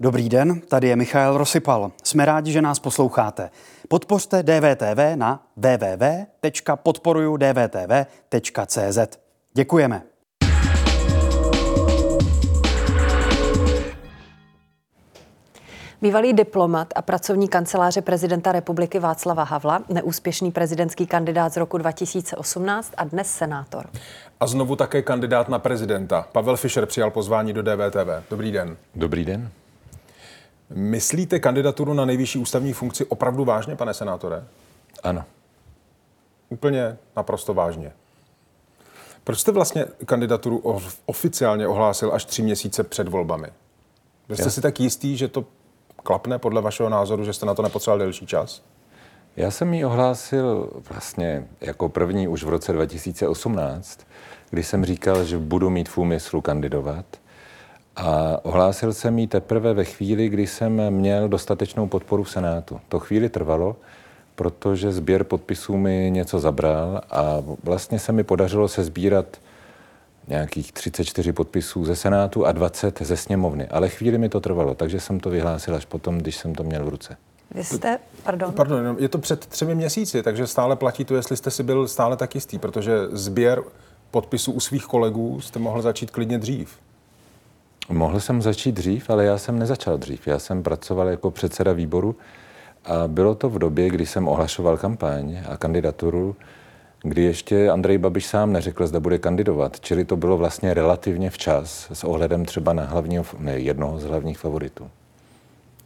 Dobrý den, tady je Michal Rosypal. Jsme rádi, že nás posloucháte. Podpořte DVTV na www.podporujudvtv.cz. Děkujeme. Bývalý diplomat a pracovní kanceláře prezidenta republiky Václava Havla, neúspěšný prezidentský kandidát z roku 2018 a dnes senátor. A znovu také kandidát na prezidenta. Pavel Fischer přijal pozvání do DVTV. Dobrý den. Dobrý den. Myslíte kandidaturu na nejvyšší ústavní funkci opravdu vážně, pane senátore? Ano. Úplně naprosto vážně. Proč jste vlastně kandidaturu oficiálně ohlásil až tři měsíce před volbami? Vy jste Já. si tak jistý, že to klapne podle vašeho názoru, že jste na to nepotřeboval delší čas? Já jsem ji ohlásil vlastně jako první už v roce 2018, kdy jsem říkal, že budu mít v úmyslu kandidovat. A ohlásil jsem ji teprve ve chvíli, kdy jsem měl dostatečnou podporu v Senátu. To chvíli trvalo, protože sběr podpisů mi něco zabral a vlastně se mi podařilo se sbírat nějakých 34 podpisů ze Senátu a 20 ze sněmovny. Ale chvíli mi to trvalo, takže jsem to vyhlásil až potom, když jsem to měl v ruce. Vy jste, pardon. Pardon, je to před třemi měsíci, takže stále platí to, jestli jste si byl stále tak jistý, protože sběr podpisů u svých kolegů jste mohl začít klidně dřív. Mohl jsem začít dřív, ale já jsem nezačal dřív. Já jsem pracoval jako předseda výboru a bylo to v době, kdy jsem ohlašoval kampaň a kandidaturu kdy ještě Andrej Babiš sám neřekl, zda bude kandidovat. Čili to bylo vlastně relativně včas s ohledem třeba na hlavního, ne, jednoho z hlavních favoritů.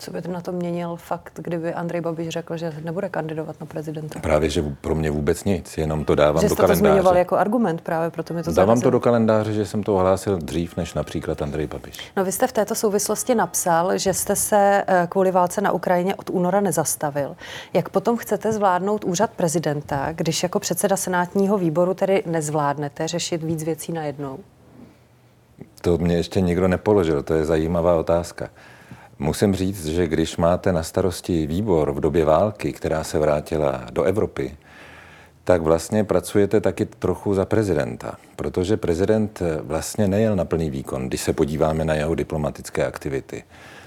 Co by na to měnil fakt, kdyby Andrej Babiš řekl, že nebude kandidovat na prezidenta? Právě, že pro mě vůbec nic, jenom to dávám že do kalendáře. Že to zmiňoval jako argument, právě proto mi to Dávám zarazilo. to do kalendáře, že jsem to ohlásil dřív než například Andrej Babiš. No vy jste v této souvislosti napsal, že jste se eh, kvůli válce na Ukrajině od února nezastavil. Jak potom chcete zvládnout úřad prezidenta, když jako předseda senátního výboru tedy nezvládnete řešit víc věcí najednou? To mě ještě nikdo nepoložil, to je zajímavá otázka. Musím říct, že když máte na starosti výbor v době války, která se vrátila do Evropy, tak vlastně pracujete taky trochu za prezidenta, protože prezident vlastně nejel na plný výkon, když se podíváme na jeho diplomatické aktivity.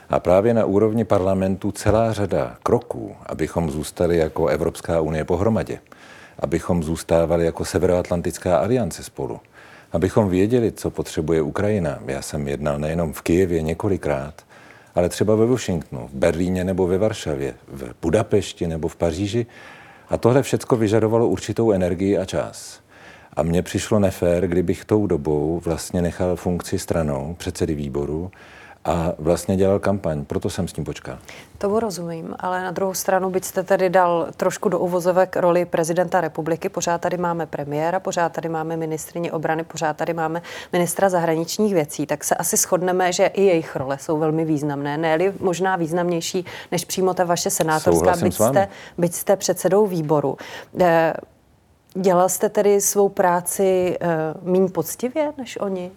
A právě na úrovni parlamentu celá řada kroků, abychom zůstali jako Evropská unie pohromadě, abychom zůstávali jako Severoatlantická aliance spolu, abychom věděli, co potřebuje Ukrajina. Já jsem jednal nejenom v Kijevě několikrát, ale třeba ve Washingtonu, v Berlíně nebo ve Varšavě, v Budapešti nebo v Paříži. A tohle všechno vyžadovalo určitou energii a čas. A mně přišlo nefér, kdybych tou dobou vlastně nechal funkci stranou předsedy výboru a vlastně dělal kampaň, proto jsem s tím počkal. Tomu rozumím, ale na druhou stranu, byť jste tedy dal trošku do uvozovek roli prezidenta republiky, pořád tady máme premiéra, pořád tady máme ministrině obrany, pořád tady máme ministra zahraničních věcí, tak se asi shodneme, že i jejich role jsou velmi významné, ne možná významnější než přímo ta vaše senátorská, byť jste, byť jste předsedou výboru. Eh, dělal jste tedy svou práci uh, méně poctivě než oni?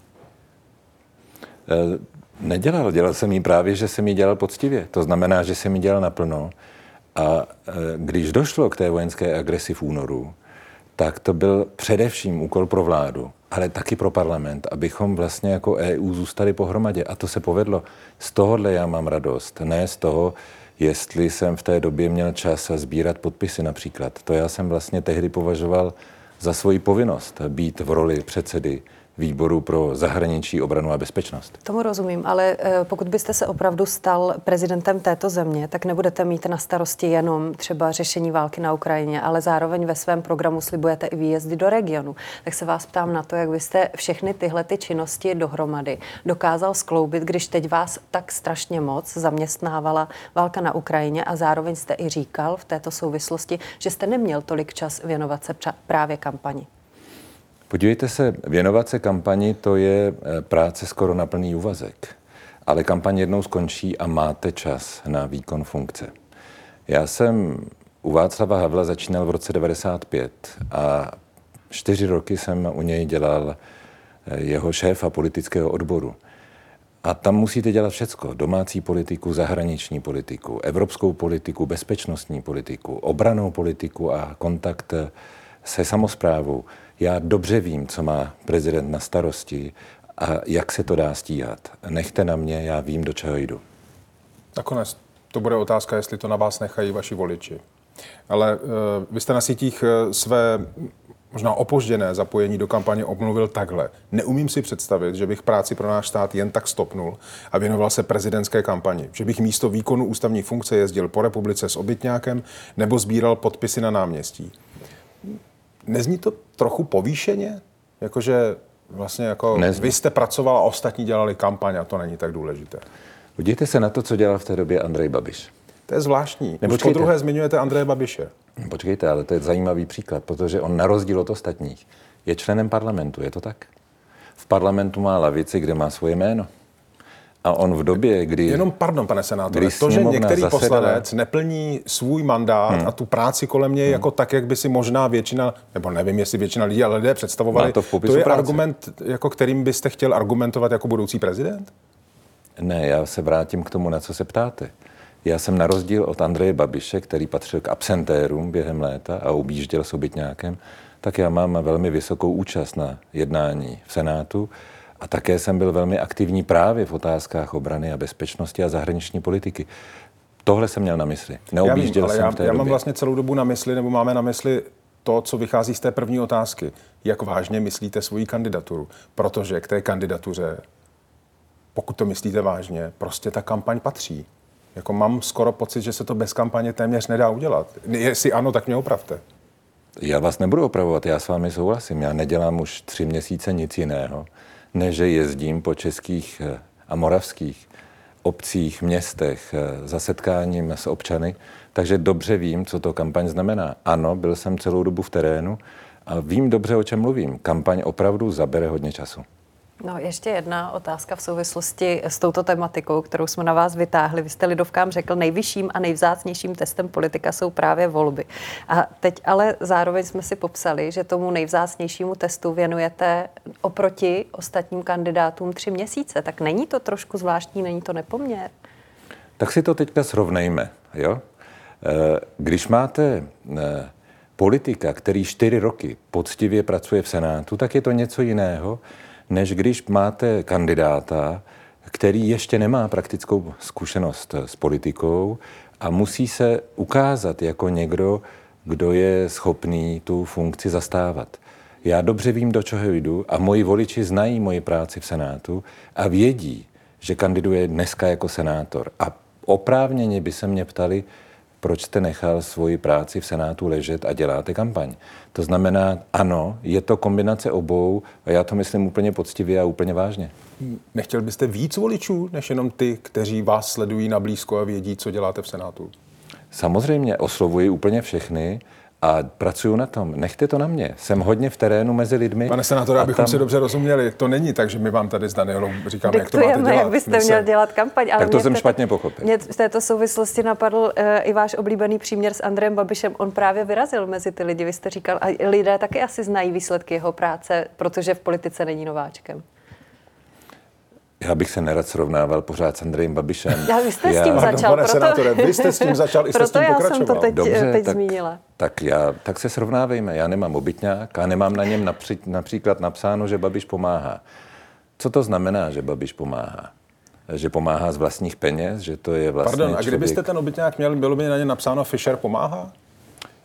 Nedělal, dělal jsem ji právě, že jsem ji dělal poctivě. To znamená, že jsem ji dělal naplno. A e, když došlo k té vojenské agresi v únoru, tak to byl především úkol pro vládu, ale taky pro parlament, abychom vlastně jako EU zůstali pohromadě. A to se povedlo. Z tohohle já mám radost, ne z toho, jestli jsem v té době měl čas sbírat podpisy například. To já jsem vlastně tehdy považoval za svoji povinnost být v roli předsedy výboru pro zahraničí, obranu a bezpečnost. Tomu rozumím, ale eh, pokud byste se opravdu stal prezidentem této země, tak nebudete mít na starosti jenom třeba řešení války na Ukrajině, ale zároveň ve svém programu slibujete i výjezdy do regionu. Tak se vás ptám na to, jak byste všechny tyhle ty činnosti dohromady dokázal skloubit, když teď vás tak strašně moc zaměstnávala válka na Ukrajině a zároveň jste i říkal v této souvislosti, že jste neměl tolik čas věnovat se právě kampani. Podívejte se, věnovat se kampani, to je eh, práce skoro na plný úvazek. Ale kampaň jednou skončí a máte čas na výkon funkce. Já jsem u Václava Havla začínal v roce 95 a čtyři roky jsem u něj dělal eh, jeho šéfa politického odboru. A tam musíte dělat všecko. Domácí politiku, zahraniční politiku, evropskou politiku, bezpečnostní politiku, obranou politiku a kontakt eh, se samozprávou. Já dobře vím, co má prezident na starosti a jak se to dá stíhat. Nechte na mě, já vím, do čeho jdu. Nakonec to bude otázka, jestli to na vás nechají vaši voliči. Ale uh, vy jste na sítích uh, své možná opožděné zapojení do kampaně obmluvil takhle. Neumím si představit, že bych práci pro náš stát jen tak stopnul a věnoval se prezidentské kampani. Že bych místo výkonu ústavní funkce jezdil po republice s obytňákem nebo sbíral podpisy na náměstí. Nezní to trochu povýšeně? Jakože vlastně jako Nezní. vy jste pracoval a ostatní dělali kampaň a to není tak důležité. Podívejte se na to, co dělal v té době Andrej Babiš. To je zvláštní. Nebo Už po druhé zmiňujete Andreje Babiše. Počkejte, ale to je zajímavý příklad, protože on na rozdíl od ostatních je členem parlamentu, je to tak? V parlamentu má lavici, kde má svoje jméno. A on v době, kdy... Jenom pardon, pane senátore, to, že některý zasedala... poslanec neplní svůj mandát hmm. a tu práci kolem něj hmm. jako tak, jak by si možná většina, nebo nevím, jestli většina lidí, ale lidé představovali, to, v to je práce. argument, jako kterým byste chtěl argumentovat jako budoucí prezident? Ne, já se vrátím k tomu, na co se ptáte. Já jsem na rozdíl od Andreje Babiše, který patřil k absentérům během léta a objížděl s obytňákem, tak já mám velmi vysokou účast na jednání v Senátu a také jsem byl velmi aktivní právě v otázkách obrany a bezpečnosti a zahraniční politiky. Tohle jsem měl na mysli. Neobjížděl já vím, ale jsem já, v té já době. mám vlastně celou dobu na mysli, nebo máme na mysli to, co vychází z té první otázky. Jak vážně myslíte svoji kandidaturu? Protože k té kandidatuře, pokud to myslíte vážně, prostě ta kampaň patří. Jako mám skoro pocit, že se to bez kampaně téměř nedá udělat. Jestli ano, tak mě opravte. Já vás nebudu opravovat, já s vámi souhlasím. Já nedělám už tři měsíce nic jiného, než že jezdím po českých eh, a moravských obcích, městech eh, za setkáním s občany, takže dobře vím, co to kampaň znamená. Ano, byl jsem celou dobu v terénu a vím dobře, o čem mluvím. Kampaň opravdu zabere hodně času. No, ještě jedna otázka v souvislosti s touto tematikou, kterou jsme na vás vytáhli. Vy jste lidovkám řekl, nejvyšším a nejvzácnějším testem politika jsou právě volby. A teď ale zároveň jsme si popsali, že tomu nejvzácnějšímu testu věnujete oproti ostatním kandidátům tři měsíce. Tak není to trošku zvláštní, není to nepoměr? Tak si to teďka srovnejme. Jo? Eh, když máte eh, politika, který čtyři roky poctivě pracuje v Senátu, tak je to něco jiného, než když máte kandidáta, který ještě nemá praktickou zkušenost s politikou a musí se ukázat jako někdo, kdo je schopný tu funkci zastávat. Já dobře vím, do čeho jdu a moji voliči znají moji práci v Senátu a vědí, že kandiduje dneska jako senátor. A oprávněně by se mě ptali, proč jste nechal svoji práci v Senátu ležet a děláte kampaň. To znamená, ano, je to kombinace obou a já to myslím úplně poctivě a úplně vážně. Nechtěl byste víc voličů, než jenom ty, kteří vás sledují na blízko a vědí, co děláte v Senátu? Samozřejmě oslovuji úplně všechny a pracuju na tom. Nechte to na mě. Jsem hodně v terénu mezi lidmi. Pane senátore, abychom tam... si dobře rozuměli, to není tak, že my vám tady s Danielou říkáme, jak to máte dělat. jak byste měl dělat kampaň. Ale tak to jsem te... špatně pochopil. Mě v této souvislosti napadl uh, i váš oblíbený příměr s Andrem Babišem. On právě vyrazil mezi ty lidi, vy jste říkal, a lidé taky asi znají výsledky jeho práce, protože v politice není nováčkem. Já bych se nerad srovnával pořád s Andrejem Babišem. Já, vy jste já... s tím začal. Pane proto... senátore, vy jste s tím začal, i jste s tím pokračoval. já jsem to teď, Dobře, teď tak, zmínila. Tak, já, tak se srovnávejme. Já nemám obytňák a nemám na něm napří, například napsáno, že Babiš pomáhá. Co to znamená, že Babiš pomáhá? Že pomáhá z vlastních peněz, že to je vlastně Pardon, a kdybyste člověk... ten obytňák měl, bylo by na něm napsáno Fischer pomáhá?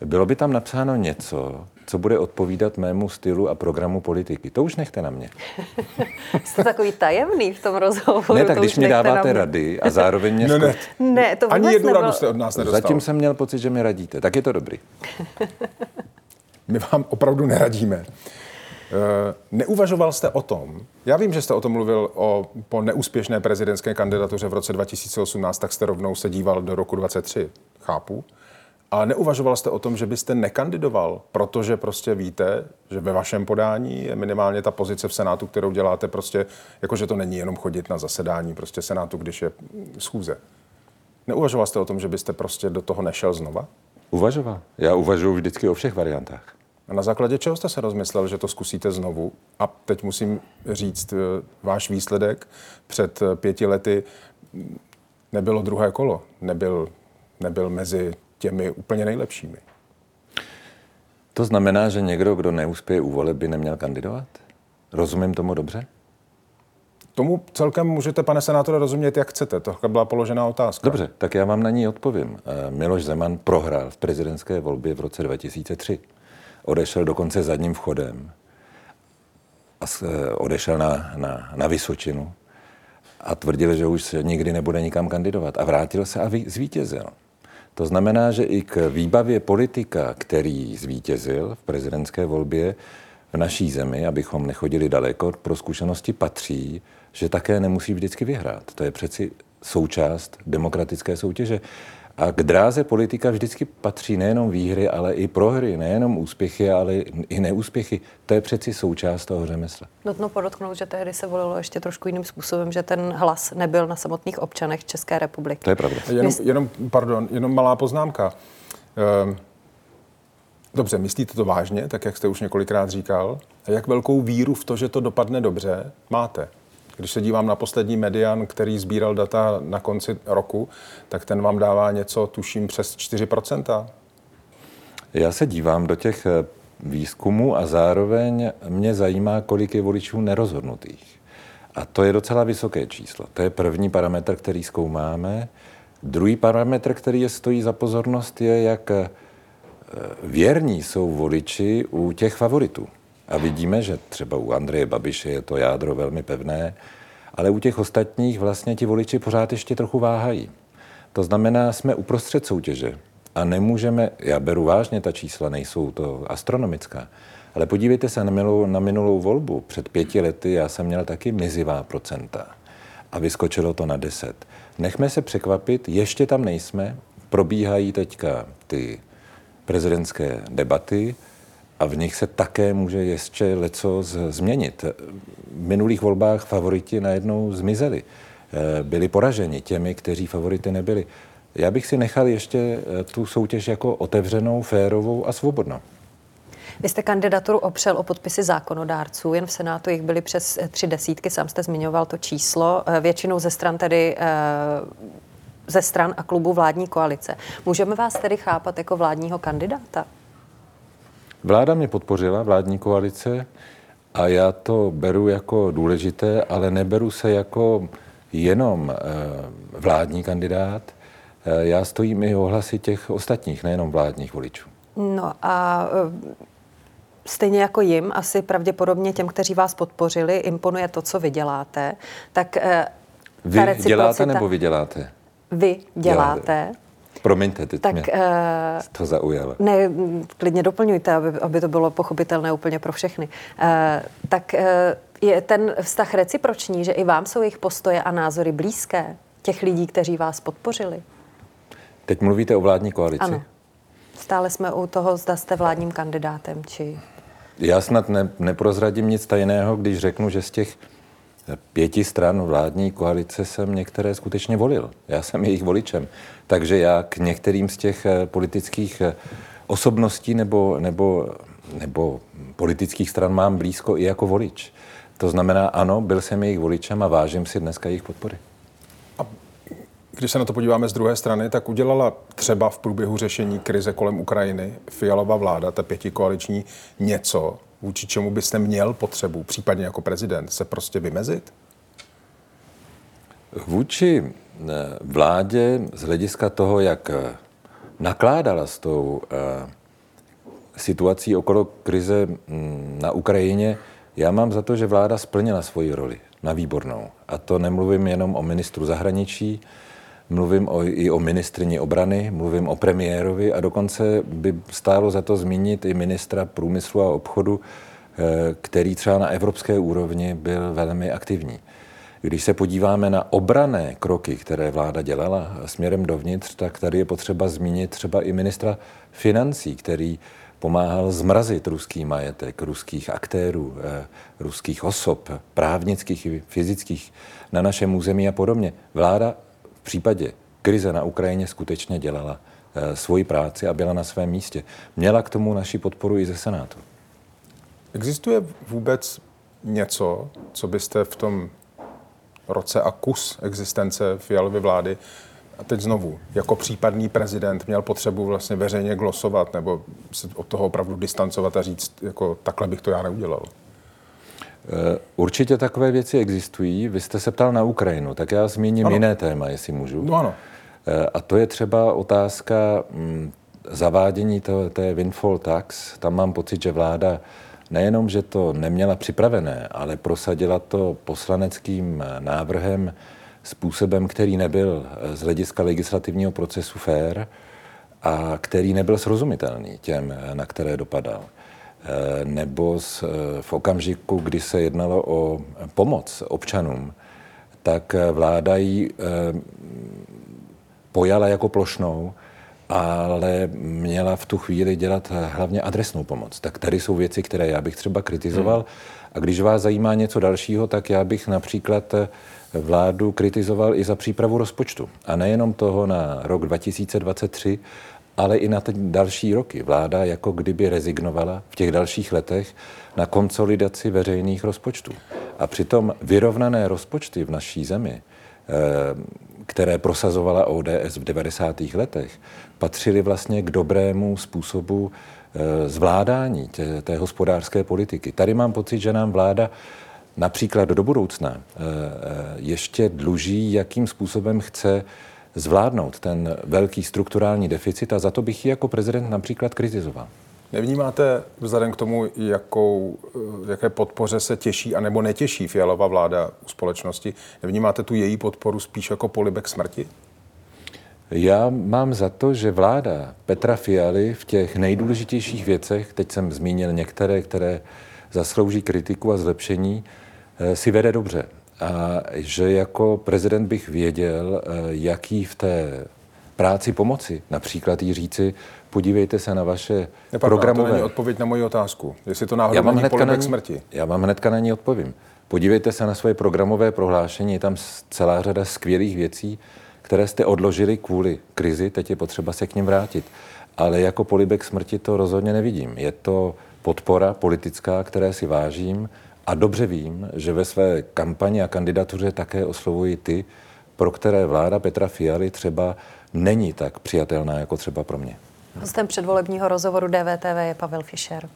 Bylo by tam napsáno něco, co bude odpovídat mému stylu a programu politiky. To už nechte na mě. Jste takový tajemný v tom rozhovoru. Ne, tak když mi dáváte rady a zároveň mě... ne, ne. ne, to Ani jednu nebylo... radu jste od nás nedostal. Zatím jsem měl pocit, že mi radíte. Tak je to dobrý. My vám opravdu neradíme. Eh, neuvažoval jste o tom, já vím, že jste o tom mluvil o, po neúspěšné prezidentské kandidatuře v roce 2018, tak jste rovnou se díval do roku 23, chápu. A neuvažoval jste o tom, že byste nekandidoval, protože prostě víte, že ve vašem podání je minimálně ta pozice v Senátu, kterou děláte prostě, jakože to není jenom chodit na zasedání prostě Senátu, když je schůze. Neuvažoval jste o tom, že byste prostě do toho nešel znova? Uvažoval. Já uvažuji vždycky o všech variantách. A na základě čeho jste se rozmyslel, že to zkusíte znovu? A teď musím říct, eh, váš výsledek před eh, pěti lety nebylo druhé kolo, nebyl, nebyl mezi těmi úplně nejlepšími. To znamená, že někdo, kdo neuspěje u voleb, by neměl kandidovat? Rozumím tomu dobře? Tomu celkem můžete, pane senátore, rozumět, jak chcete. To byla položená otázka. Dobře, tak já vám na ní odpovím. Eh, Miloš Zeman prohrál v prezidentské volbě v roce 2003. Odešel dokonce zadním vchodem a eh, odešel na, na, na Vysočinu a tvrdil, že už nikdy nebude nikam kandidovat. A vrátil se a zvítězil. To znamená, že i k výbavě politika, který zvítězil v prezidentské volbě v naší zemi, abychom nechodili daleko, pro zkušenosti patří, že také nemusí vždycky vyhrát. To je přeci součást demokratické soutěže. A k dráze politika vždycky patří nejenom výhry, ale i prohry, nejenom úspěchy, ale i neúspěchy. To je přeci součást toho řemesla. Nutno podotknout, že tehdy se volilo ještě trošku jiným způsobem, že ten hlas nebyl na samotných občanech České republiky. To je pravda. Jenom, jenom, pardon, jenom malá poznámka. Ehm, dobře, myslíte to vážně, tak jak jste už několikrát říkal? A jak velkou víru v to, že to dopadne dobře, máte? Když se dívám na poslední median, který sbíral data na konci roku, tak ten vám dává něco, tuším, přes 4%. Já se dívám do těch eh, výzkumů a zároveň mě zajímá, kolik je voličů nerozhodnutých. A to je docela vysoké číslo. To je první parametr, který zkoumáme. Druhý parametr, který je stojí za pozornost, je, jak eh, věrní jsou voliči u těch favoritů. A vidíme, že třeba u Andreje Babiše je to jádro velmi pevné, ale u těch ostatních vlastně ti voliči pořád ještě trochu váhají. To znamená, jsme uprostřed soutěže a nemůžeme, já beru vážně ta čísla, nejsou to astronomická, ale podívejte se na minulou, na minulou volbu. Před pěti lety já jsem měl taky mizivá procenta a vyskočilo to na deset. Nechme se překvapit, ještě tam nejsme, probíhají teďka ty prezidentské debaty, a v nich se také může ještě leco změnit. V minulých volbách favoriti najednou zmizeli. Eh, byli poraženi těmi, kteří favority nebyli. Já bych si nechal ještě eh, tu soutěž jako otevřenou, férovou a svobodnou. Vy jste kandidaturu opřel o podpisy zákonodárců, jen v Senátu jich byly přes eh, tři desítky, sám jste zmiňoval to číslo, většinou ze stran tedy ze stran a klubu vládní koalice. Můžeme vás tedy chápat jako vládního kandidáta? Vláda mě podpořila, vládní koalice, a já to beru jako důležité, ale neberu se jako jenom eh, vládní kandidát. Eh, já stojím i o hlasy těch ostatních, nejenom vládních voličů. No a eh, stejně jako jim, asi pravděpodobně těm, kteří vás podpořili, imponuje to, co vy děláte. Tak vy děláte nebo vy děláte? Vy děláte. děláte. Promiňte, teď tak, mě uh, to zaujalo. Ne, klidně doplňujte, aby, aby to bylo pochopitelné úplně pro všechny. Uh, tak uh, je ten vztah reciproční, že i vám jsou jejich postoje a názory blízké, těch lidí, kteří vás podpořili? Teď mluvíte o vládní koalici? Ano. Stále jsme u toho, zda jste vládním kandidátem, či... Já snad ne, neprozradím nic tajného, když řeknu, že z těch pěti stran vládní koalice jsem některé skutečně volil. Já jsem jejich voličem. Takže já k některým z těch eh, politických eh, osobností nebo, nebo, nebo politických stran mám blízko i jako volič. To znamená, ano, byl jsem jejich voličem a vážím si dneska jejich podpory. A když se na to podíváme z druhé strany, tak udělala třeba v průběhu řešení krize kolem Ukrajiny Fialová vláda, ta pětikoaliční, něco, vůči čemu byste měl potřebu, případně jako prezident, se prostě vymezit? Vůči eh, vládě z hlediska toho, jak eh, nakládala s tou eh, situací okolo krize mm, na Ukrajině, já mám za to, že vláda splnila svoji roli na výbornou. A to nemluvím jenom o ministru zahraničí, mluvím o, i o ministrině obrany, mluvím o premiérovi a dokonce by stálo za to zmínit i ministra průmyslu a obchodu, eh, který třeba na evropské úrovni byl velmi aktivní. Když se podíváme na obrané kroky, které vláda dělala směrem dovnitř, tak tady je potřeba zmínit třeba i ministra financí, který pomáhal zmrazit ruský majetek, ruských aktérů, eh, ruských osob, právnických i fyzických na našem území a podobně. Vláda v případě krize na Ukrajině skutečně dělala eh, svoji práci a byla na svém místě. Měla k tomu naši podporu i ze Senátu. Existuje vůbec něco, co byste v tom roce a kus existence Fialovy vlády a teď znovu, jako případný prezident měl potřebu vlastně veřejně glosovat nebo se od toho opravdu distancovat a říct, jako takhle bych to já neudělal? Určitě takové věci existují. Vy jste se ptal na Ukrajinu, tak já zmíním ano. jiné téma, jestli můžu. No ano. A to je třeba otázka mm, zavádění to, té windfall tax. Tam mám pocit, že vláda nejenom, že to neměla připravené, ale prosadila to poslaneckým návrhem způsobem, který nebyl z hlediska legislativního procesu fair a který nebyl srozumitelný těm, na které dopadal. E, nebo v okamžiku, kdy se jednalo o pomoc občanům, tak vláda ji pojala jako plošnou ale měla v tu chvíli dělat hlavně adresnou pomoc. Tak tady jsou věci, které já bych třeba kritizoval. Hmm. A když vás zajímá něco dalšího, tak já bych například vládu kritizoval i za přípravu rozpočtu. A nejenom toho na rok 2023, ale i na ty další roky. Vláda jako kdyby rezignovala v těch dalších letech na konsolidaci veřejných rozpočtů. A přitom vyrovnané rozpočty v naší zemi eh, které prosazovala ODS v 90. letech, patřily vlastně k dobrému způsobu eh, zvládání té, té hospodářské politiky. Tady mám pocit, že nám vláda například do budoucna eh, ještě dluží, jakým způsobem chce zvládnout ten velký strukturální deficit a za to bych ji jako prezident například kritizoval. Nevnímáte vzhledem k tomu, jakou, jaké podpoře se těší a nebo netěší Fialová vláda u společnosti, nevnímáte tu její podporu spíš jako polibek smrti? Já mám za to, že vláda Petra Fialy v těch nejdůležitějších věcech, teď jsem zmínil některé, které zaslouží kritiku a zlepšení, eh, si vede dobře. A že jako prezident bych věděl, eh, jaký v té práci pomoci, například jí říci, podívejte se na vaše Nepardon, programové... To není odpověď na moji otázku. Jestli to náhodou já mám není na ní, smrti. Já vám hnedka na ní odpovím. Podívejte se na svoje programové prohlášení, je tam celá řada skvělých věcí, které jste odložili kvůli krizi, teď je potřeba se k ním vrátit. Ale jako polibek smrti to rozhodně nevidím. Je to podpora politická, které si vážím a dobře vím, že ve své kampani a kandidatuře také oslovuji ty, pro které vláda Petra Fialy třeba není tak přijatelná jako třeba pro mě. Hostem předvolebního rozhovoru DVTV je Pavel Fischer.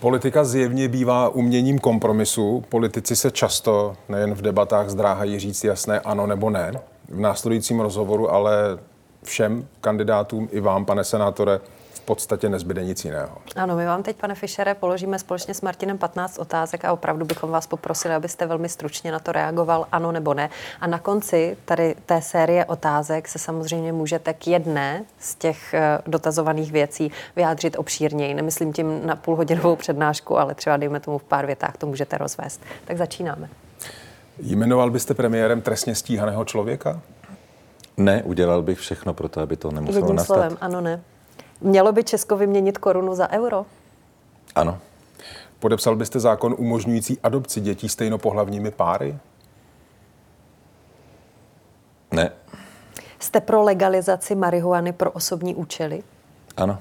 Politika zjevně bývá uměním kompromisu. Politici se často nejen v debatách zdráhají říct jasné ano nebo ne. V následujícím rozhovoru ale všem kandidátům i vám, pane senátore, podstatě nezbyde nic jiného. Ano, my vám teď, pane Fischere, položíme společně s Martinem 15 otázek a opravdu bychom vás poprosili, abyste velmi stručně na to reagoval ano nebo ne. A na konci tady té série otázek se samozřejmě můžete k jedné z těch eh, dotazovaných věcí vyjádřit obšírněji. Nemyslím tím na půlhodinovou přednášku, ale třeba dejme tomu v pár větách to můžete rozvést. Tak začínáme. Jmenoval byste premiérem trestně stíhaného člověka? Ne, udělal bych všechno pro to, aby to nemuselo Jedním nastat. slovem, ano, ne. Mělo by Česko vyměnit korunu za euro? Ano. Podepsal byste zákon umožňující adopci dětí stejnopohlavními páry? Ne. Jste pro legalizaci marihuany pro osobní účely? Ano.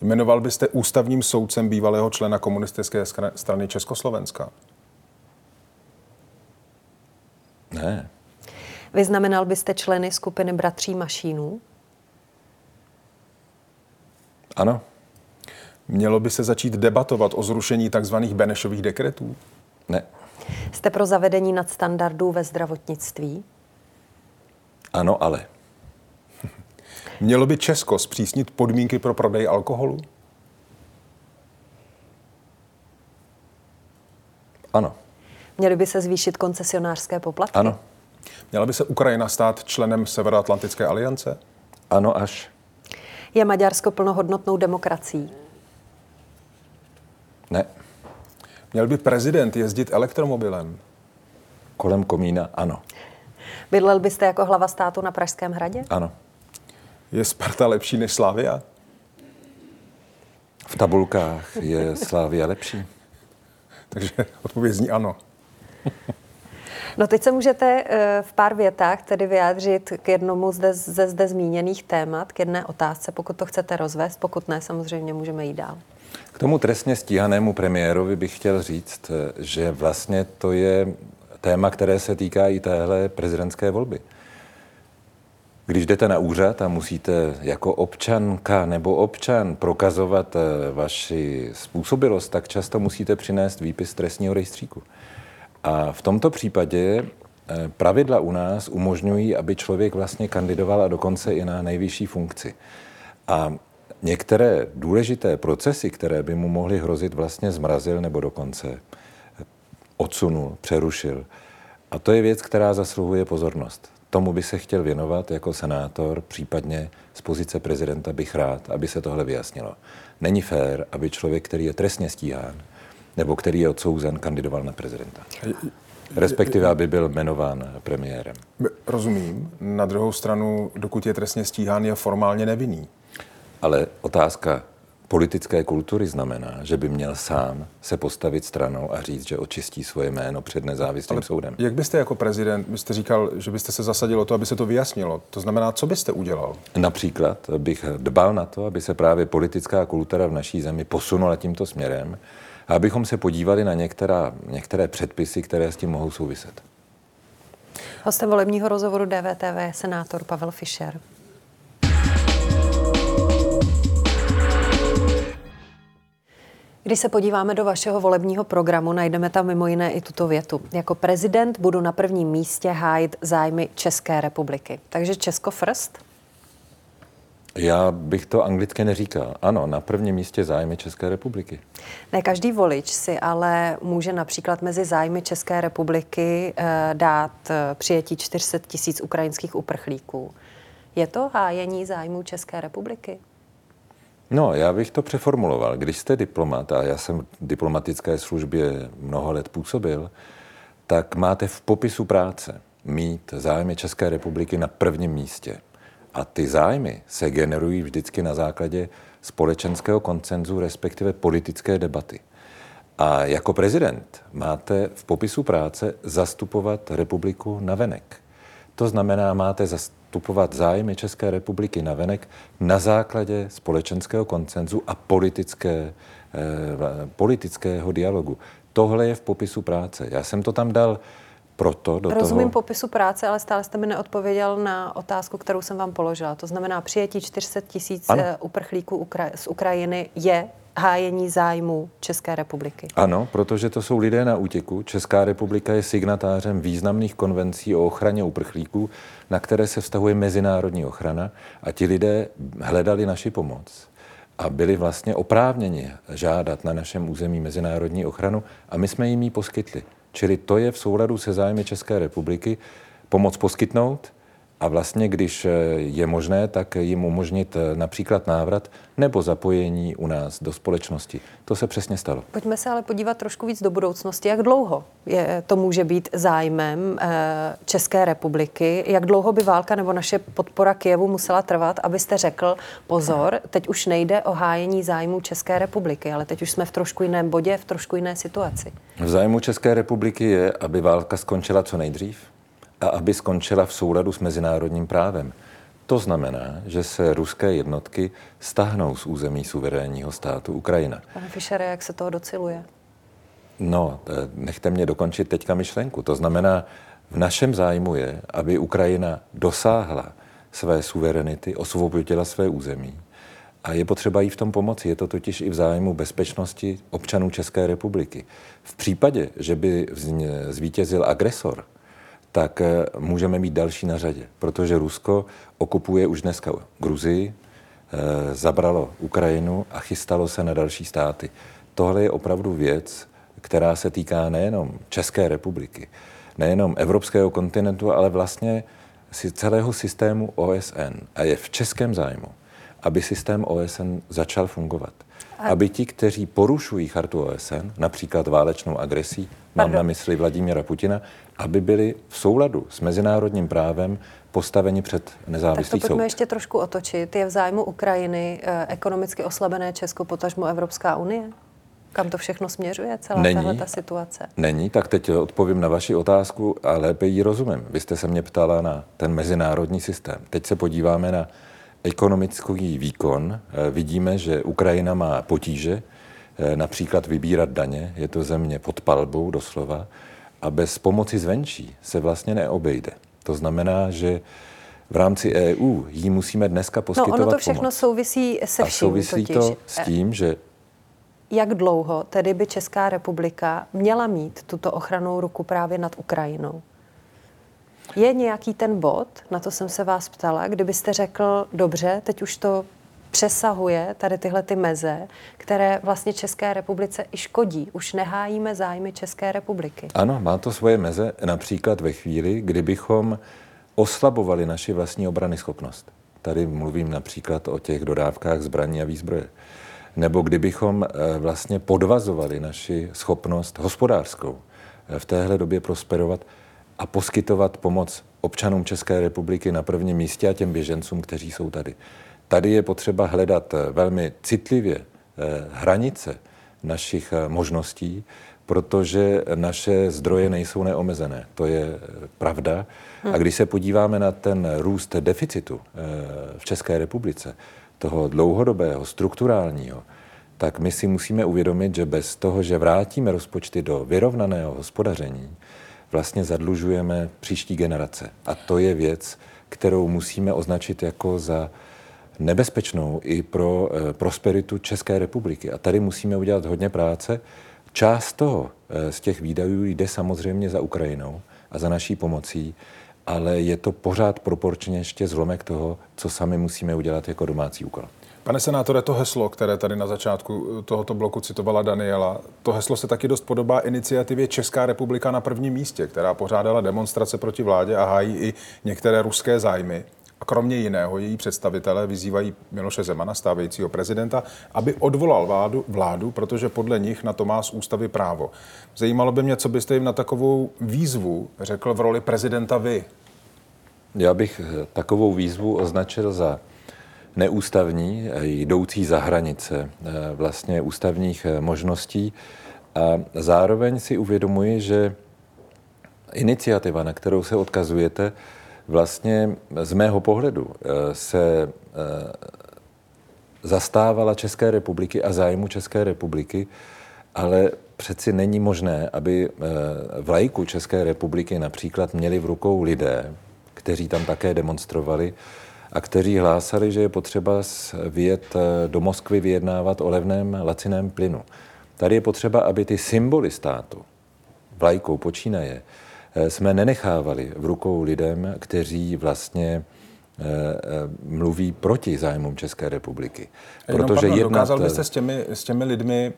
Jmenoval byste ústavním soudcem bývalého člena komunistické strany Československa? Ne. Vyznamenal byste členy skupiny Bratří Mašínů? Ano. Mělo by se začít debatovat o zrušení tzv. Benešových dekretů? Ne. Jste pro zavedení nadstandardů ve zdravotnictví? Ano, ale. Mělo by Česko zpřísnit podmínky pro prodej alkoholu? Ano. Měly by se zvýšit koncesionářské poplatky? Ano. Měla by se Ukrajina stát členem Severoatlantické aliance? Ano, až. Je Maďarsko plnohodnotnou demokracií? Ne. Měl by prezident jezdit elektromobilem? Kolem komína, ano. Bydlel byste jako hlava státu na Pražském hradě? Ano. Je Sparta lepší než Slavia? V tabulkách je Slávia lepší. Takže odpověď zní ano. No teď se můžete eh, v pár větách tedy vyjádřit k jednomu zde, ze zde zmíněných témat, k jedné otázce, pokud to chcete rozvést, pokud ne, samozřejmě můžeme jít dál. K tomu trestně stíhanému premiérovi bych chtěl říct, eh, že vlastně to je téma, které se týká i téhle prezidentské volby. Když jdete na úřad a musíte jako občanka nebo občan prokazovat eh, vaši způsobilost, tak často musíte přinést výpis trestního rejstříku. A v tomto případě eh, pravidla u nás umožňují, aby člověk vlastně kandidoval a dokonce i na nejvyšší funkci. A některé důležité procesy, které by mu mohly hrozit, vlastně zmrazil nebo dokonce odsunul, přerušil. A to je věc, která zasluhuje pozornost. Tomu by se chtěl věnovat jako senátor, případně z pozice prezidenta bych rád, aby se tohle vyjasnilo. Není fér, aby člověk, který je trestně stíhán, nebo který je odsouzen, kandidoval na prezidenta. Respektive, aby byl jmenován premiérem. Rozumím. Na druhou stranu, dokud je trestně stíhán, je formálně nevinný. Ale otázka politické kultury znamená, že by měl sám se postavit stranou a říct, že očistí svoje jméno před nezávislým Ale soudem. Jak byste jako prezident, byste říkal, že byste se zasadil o to, aby se to vyjasnilo? To znamená, co byste udělal? Například bych dbal na to, aby se právě politická kultura v naší zemi posunula tímto směrem a abychom se podívali na některá, některé předpisy, které s tím mohou souviset. Hostem volebního rozhovoru DVTV je senátor Pavel Fischer. Když se podíváme do vašeho volebního programu, najdeme tam mimo jiné i tuto větu. Jako prezident budu na prvním místě hájit zájmy České republiky. Takže Česko first? Já bych to anglicky neříkal. Ano, na prvním místě zájmy České republiky. Ne každý volič si ale může například mezi zájmy České republiky eh, dát eh, přijetí 400 tisíc ukrajinských uprchlíků. Je to hájení zájmů České republiky? No, já bych to přeformuloval. Když jste diplomat, a já jsem v diplomatické službě mnoho let působil, tak máte v popisu práce mít zájmy České republiky na prvním místě. A ty zájmy se generují vždycky na základě společenského koncenzu, respektive politické debaty. A jako prezident máte v popisu práce zastupovat republiku na venek. To znamená, máte zastupovat zájmy České republiky na venek na základě společenského koncenzu a politické, eh, politického dialogu. Tohle je v popisu práce. Já jsem to tam dal proto do Rozumím toho... popisu práce, ale stále jste mi neodpověděl na otázku, kterou jsem vám položila. To znamená, přijetí 400 tisíc eh, uprchlíků z Ukrajiny je hájení zájmu České republiky. Ano, protože to jsou lidé na útěku. Česká republika je signatářem významných konvencí o ochraně uprchlíků, na které se vztahuje mezinárodní ochrana a ti lidé hledali naši pomoc a byli vlastně oprávněni žádat na našem území mezinárodní ochranu a my jsme jim ji poskytli. Čili to je v souladu se zájmy České republiky pomoc poskytnout a vlastně, když eh, je možné, tak jim umožnit eh, například návrat nebo zapojení u nás do společnosti. To se přesně stalo. Pojďme se ale podívat trošku víc do budoucnosti. Jak dlouho je, to může být zájmem eh, České republiky? Jak dlouho by válka nebo naše podpora Kijevu musela trvat, abyste řekl, pozor, teď už nejde o hájení zájmu České republiky, ale teď už jsme v trošku jiném bodě, v trošku jiné situaci. V zájmu České republiky je, aby válka skončila co nejdřív a aby skončila v souladu s mezinárodním právem. To znamená, že se ruské jednotky stahnou z území suverénního státu Ukrajina. Pane Fischere, jak se toho dociluje? No, nechte mě dokončit teďka myšlenku. To znamená, v našem zájmu je, aby Ukrajina dosáhla své suverenity, osvobodila své území. A je potřeba jí v tom pomoci. Je to totiž i v zájmu bezpečnosti občanů České republiky. V případě, že by zvítězil agresor, tak eh, můžeme mít další na řadě, protože Rusko okupuje už dneska Gruzii, eh, zabralo Ukrajinu a chystalo se na další státy. Tohle je opravdu věc, která se týká nejenom České republiky, nejenom evropského kontinentu, ale vlastně celého systému OSN. A je v českém zájmu, aby systém OSN začal fungovat. Aby ti, kteří porušují chartu OSN, například válečnou agresí, mám Pardon. na mysli Vladimíra Putina, aby byli v souladu s mezinárodním právem postaveni před nezávislý soud. Tak to pojďme soud. ještě trošku otočit. Je v zájmu Ukrajiny eh, ekonomicky oslabené Česko, potažmo Evropská unie? Kam to všechno směřuje, celá Není. tahle ta situace? Není, tak teď odpovím na vaši otázku a lépe ji rozumím. Vy jste se mě ptala na ten mezinárodní systém. Teď se podíváme na ekonomický výkon. Eh, vidíme, že Ukrajina má potíže, eh, například vybírat daně. Je to země pod palbou doslova a bez pomoci zvenčí se vlastně neobejde. To znamená, že v rámci EU jí musíme dneska poskytovat No ono to všechno pomoc. souvisí se A vším souvisí totiž. to s tím, že Jak dlouho tedy by Česká republika měla mít tuto ochranou ruku právě nad Ukrajinou? Je nějaký ten bod, na to jsem se vás ptala, kdybyste řekl, dobře, teď už to přesahuje tady tyhle ty meze, které vlastně České republice i škodí. Už nehájíme zájmy České republiky. Ano, má to svoje meze, například ve chvíli, kdybychom oslabovali naši vlastní obrany schopnost. Tady mluvím například o těch dodávkách zbraní a výzbroje. Nebo kdybychom eh, vlastně podvazovali naši schopnost hospodářskou eh, v téhle době prosperovat a poskytovat pomoc občanům České republiky na prvním místě a těm běžencům, kteří jsou tady. Tady je potřeba hledat eh, velmi citlivě hranice našich možností, protože naše zdroje nejsou neomezené. To je pravda. A když se podíváme na ten růst deficitu v České republice, toho dlouhodobého, strukturálního, tak my si musíme uvědomit, že bez toho, že vrátíme rozpočty do vyrovnaného hospodaření, vlastně zadlužujeme příští generace. A to je věc, kterou musíme označit jako za nebezpečnou i pro e, prosperitu České republiky. A tady musíme udělat hodně práce. Část toho e, z těch výdajů jde samozřejmě za Ukrajinou a za naší pomocí, ale je to pořád proporčně ještě zlomek toho, co sami musíme udělat jako domácí úkol. Pane senátore, to heslo, které tady na začátku tohoto bloku citovala Daniela, to heslo se taky dost podobá iniciativě Česká republika na prvním místě, která pořádala demonstrace proti vládě a hájí i některé ruské zájmy. A kromě jiného její představitelé vyzývají Miloše Zemana, stávajícího prezidenta, aby odvolal vládu, vládu, protože podle nich na to má z ústavy právo. Zajímalo by mě, co byste jim na takovou výzvu řekl v roli prezidenta vy. Já bych takovou výzvu označil za neústavní, jdoucí za hranice eh, vlastně ústavních eh, možností. A zároveň si uvědomuji, že iniciativa, na kterou se odkazujete, vlastně z mého pohledu eh, se zastávala České republiky a zájmu České republiky, ale přeci není možné, aby vlajku České republiky například měli v rukou lidé, kteří tam také demonstrovali, a kteří hlásali, že je potřeba vyjet eh, do Moskvy vyjednávat o levném laciném plynu. Tady je potřeba, aby ty symboly státu, vlajkou počínaje, eh, jsme nenechávali v rukou lidem, kteří vlastně eh, mluví proti zájmům České republiky. Protože pardon, jednat... Dokázal byste s těmi, s těmi lidmi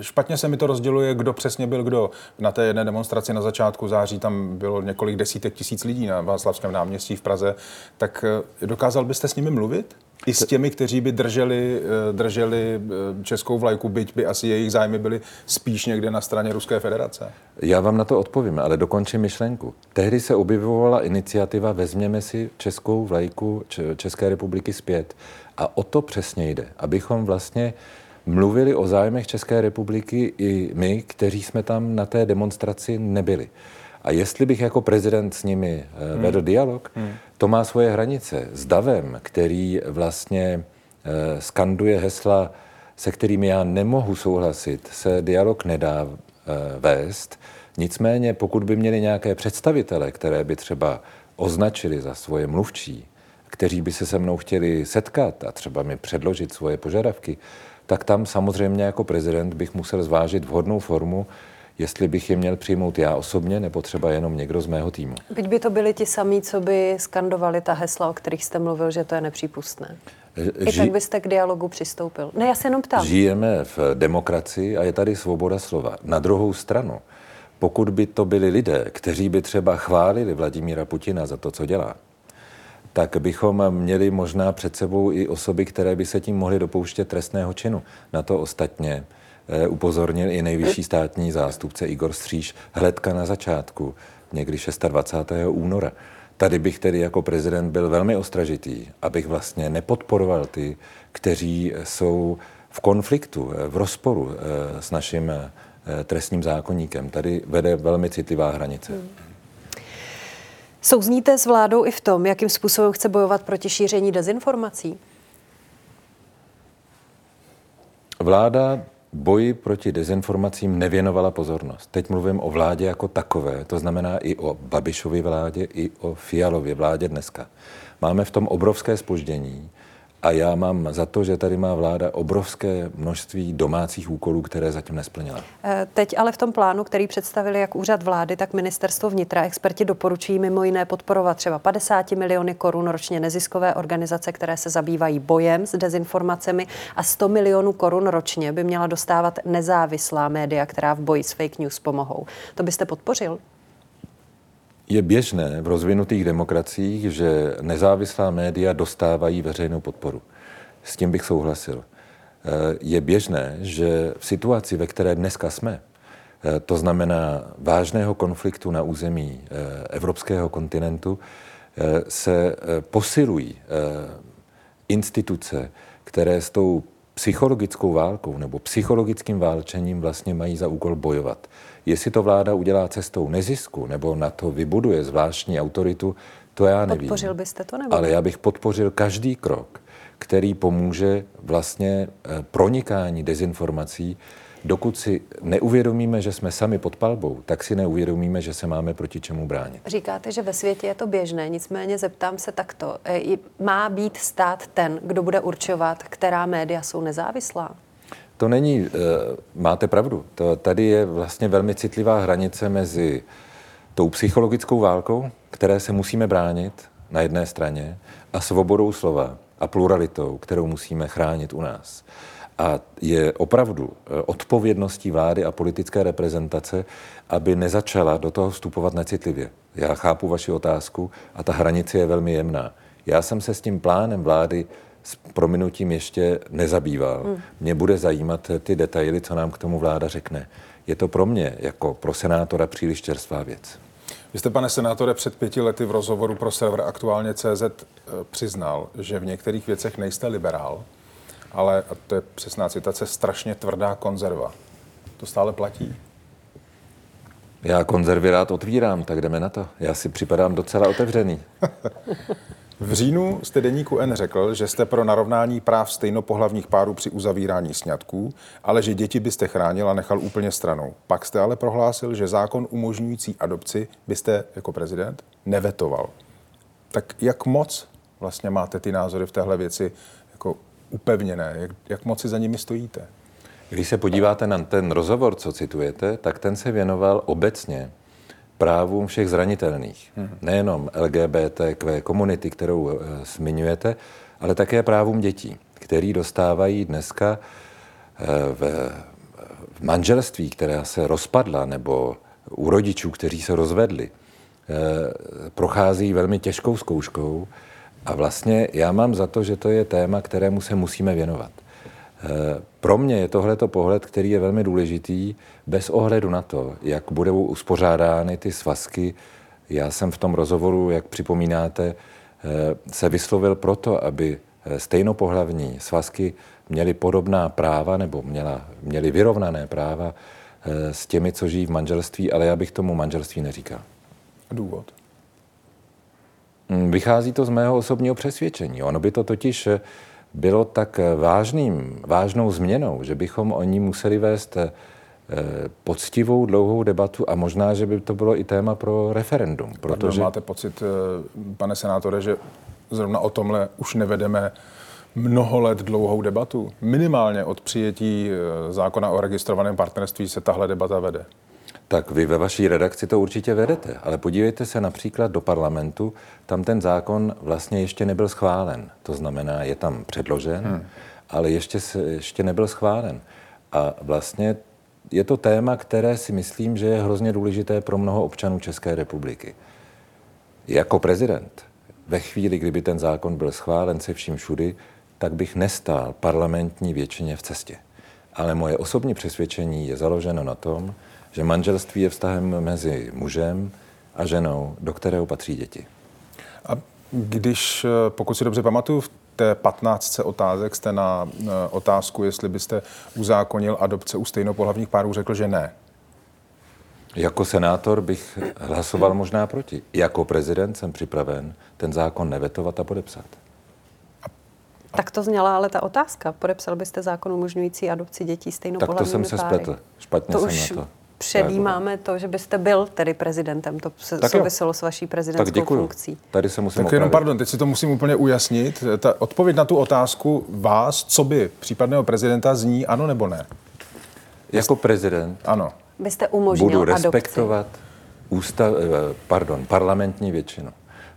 špatně se mi to rozděluje, kdo přesně byl kdo. Na té jedné demonstraci na začátku září tam bylo několik desítek tisíc lidí na Václavském náměstí v Praze. Tak eh, dokázal byste s nimi mluvit? I s těmi, kteří by drželi, eh, drželi eh, českou vlajku, byť by asi jejich zájmy byly spíš někde na straně Ruské federace? Já vám na to odpovím, ale dokončím myšlenku. Tehdy se objevovala iniciativa Vezměme si českou vlajku České republiky zpět. A o to přesně jde, abychom vlastně mluvili o zájmech České republiky i my, kteří jsme tam na té demonstraci nebyli. A jestli bych jako prezident s nimi eh, hmm. vedl dialog, hmm. to má svoje hranice. S davem, který vlastně eh, skanduje hesla, se kterými já nemohu souhlasit, se dialog nedá eh, vést. Nicméně, pokud by měli nějaké představitele, které by třeba označili za svoje mluvčí, kteří by se se mnou chtěli setkat a třeba mi předložit svoje požadavky, tak tam samozřejmě jako prezident bych musel zvážit vhodnou formu, jestli bych je měl přijmout já osobně, nebo třeba jenom někdo z mého týmu. Byť by to byli ti samí, co by skandovali ta hesla, o kterých jste mluvil, že to je nepřípustné. I Ži... tak byste k dialogu přistoupil. Ne, já se jenom ptám. Žijeme v demokracii a je tady svoboda slova. Na druhou stranu, pokud by to byli lidé, kteří by třeba chválili Vladimíra Putina za to, co dělá, tak bychom měli možná před sebou i osoby, které by se tím mohly dopouštět trestného činu. Na to ostatně eh, upozornil i nejvyšší státní zástupce Igor Stříž hledka na začátku, někdy 26. února. Tady bych tedy jako prezident byl velmi ostražitý, abych vlastně nepodporoval ty, kteří jsou v konfliktu, eh, v rozporu eh, s naším trestním zákonníkem. Tady vede velmi citlivá hranice. Hmm. Souzníte s vládou i v tom, jakým způsobem chce bojovat proti šíření dezinformací? Vláda boji proti dezinformacím nevěnovala pozornost. Teď mluvím o vládě jako takové, to znamená i o Babišově vládě, i o Fialově vládě dneska. Máme v tom obrovské spoždění a já mám za to, že tady má vláda obrovské množství domácích úkolů, které zatím nesplnila. Eh, teď ale v tom plánu, který představili jak úřad vlády, tak ministerstvo vnitra, experti doporučují mimo jiné podporovat třeba 50 miliony korun ročně neziskové organizace, které se zabývají bojem s dezinformacemi a 100 milionů korun ročně by měla dostávat nezávislá média, která v boji s fake news pomohou. To byste podpořil? Je běžné v rozvinutých demokraciích, že nezávislá média dostávají veřejnou podporu. S tím bych souhlasil. Eh, je běžné, že v situaci, ve které dneska jsme, eh, to znamená vážného konfliktu na území eh, evropského kontinentu, se posilují instituce, které s tou psychologickou válkou nebo psychologickým válčením vlastně mají za úkol bojovat. Jestli to vláda udělá cestou nezisku nebo na to vybuduje zvláštní autoritu, to já nevím. Podpořil byste to nebo? Ale já bych podpořil každý krok, který pomůže vlastně eh, pronikání dezinformací. Dokud si neuvědomíme, že jsme sami pod palbou, tak si neuvědomíme, že se máme proti čemu bránit. Říkáte, že ve světě je to běžné, nicméně zeptám se takto. Eh, má být stát ten, kdo bude určovat, která média jsou nezávislá? To není, eh, máte pravdu, to, tady je vlastně velmi citlivá hranice mezi tou psychologickou válkou, které se musíme bránit na jedné straně, a svobodou slova a pluralitou, kterou musíme chránit u nás. A je opravdu eh, odpovědností vlády a politické reprezentace, aby nezačala do toho vstupovat necitlivě. Já chápu vaši otázku a ta hranice je velmi jemná. Já jsem se s tím plánem vlády s prominutím ještě nezabýval. Hmm. Mě bude zajímat ty detaily, co nám k tomu vláda řekne. Je to pro mě, jako pro senátora, příliš čerstvá věc. Vy jste, pane senátore, před pěti lety v rozhovoru pro server Aktuálně CZ eh, přiznal, že v některých věcech nejste liberál, ale, a to je přesná citace, strašně tvrdá konzerva. To stále platí? Já konzervy rád otvírám, tak jdeme na to. Já si připadám docela otevřený. V říjnu jste deníku N řekl, že jste pro narovnání práv stejnopohlavních párů při uzavírání sňatků, ale že děti byste chránil a nechal úplně stranou. Pak jste ale prohlásil, že zákon umožňující adopci byste jako prezident nevetoval. Tak jak moc vlastně máte ty názory v téhle věci jako upevněné? Jak, jak moc si za nimi stojíte? Když se podíváte na ten rozhovor, co citujete, tak ten se věnoval obecně právům všech zranitelných. Hmm. Nejenom LGBTQ komunity, kterou e, zmiňujete, ale také právům dětí, který dostávají dneska e, v, v manželství, která se rozpadla, nebo u rodičů, kteří se rozvedli, e, prochází velmi těžkou zkouškou a vlastně já mám za to, že to je téma, kterému se musíme věnovat. Pro mě je tohleto pohled, který je velmi důležitý, bez ohledu na to, jak budou uspořádány ty svazky. Já jsem v tom rozhovoru, jak připomínáte, eh, se vyslovil proto, aby eh, stejnopohlavní svazky měly podobná práva nebo měla, měly vyrovnané práva eh, s těmi, co žijí v manželství, ale já bych tomu manželství neříkal. Důvod? Hm, vychází to z mého osobního přesvědčení. Ono by to totiž bylo tak vážným, vážnou změnou, že bychom o ní museli vést eh, poctivou, dlouhou debatu a možná, že by to bylo i téma pro referendum. Protože... Máte pocit, eh, pane senátore, že zrovna o tomhle už nevedeme mnoho let dlouhou debatu? Minimálně od přijetí eh, zákona o registrovaném partnerství se tahle debata vede. Tak vy ve vaší redakci to určitě vedete, ale podívejte se například do parlamentu, tam ten zákon vlastně ještě nebyl schválen. To znamená, je tam předložen, hmm. ale ještě, se, ještě nebyl schválen. A vlastně je to téma, které si myslím, že je hrozně důležité pro mnoho občanů České republiky. Jako prezident, ve chvíli, kdyby ten zákon byl schválen se vším všudy, tak bych nestál parlamentní většině v cestě. Ale moje osobní přesvědčení je založeno na tom, že manželství je vztahem mezi mužem a ženou, do kterého patří děti. A když, eh, pokud si dobře pamatuju, v té 15 otázek jste na eh, otázku, jestli byste uzákonil adopce u stejnopohlavních párů, řekl, že ne. Jako senátor bych hlasoval možná proti. Jako prezident jsem připraven ten zákon nevetovat a podepsat. Tak to zněla ale ta otázka. Podepsal byste zákon umožňující adopci dětí stejnopohlavními Tak to jsem se páry? spletl. Špatně to jsem už na to. Předjímáme to, že byste byl tedy prezidentem. To se Tak jo. souviselo s vaší Tak prezidentskou děkuju. funkcí. Tady se musím Tak jenom, pardon, teď si to musím úplně ujasnit. Ta odpověď na tu otázku vás, co by případného prezidenta, zní ano nebo ne? Jako prezident Ano. Byste umožnil budu adopci. respektovat ústav, eh, pardon, parlamentní většinu.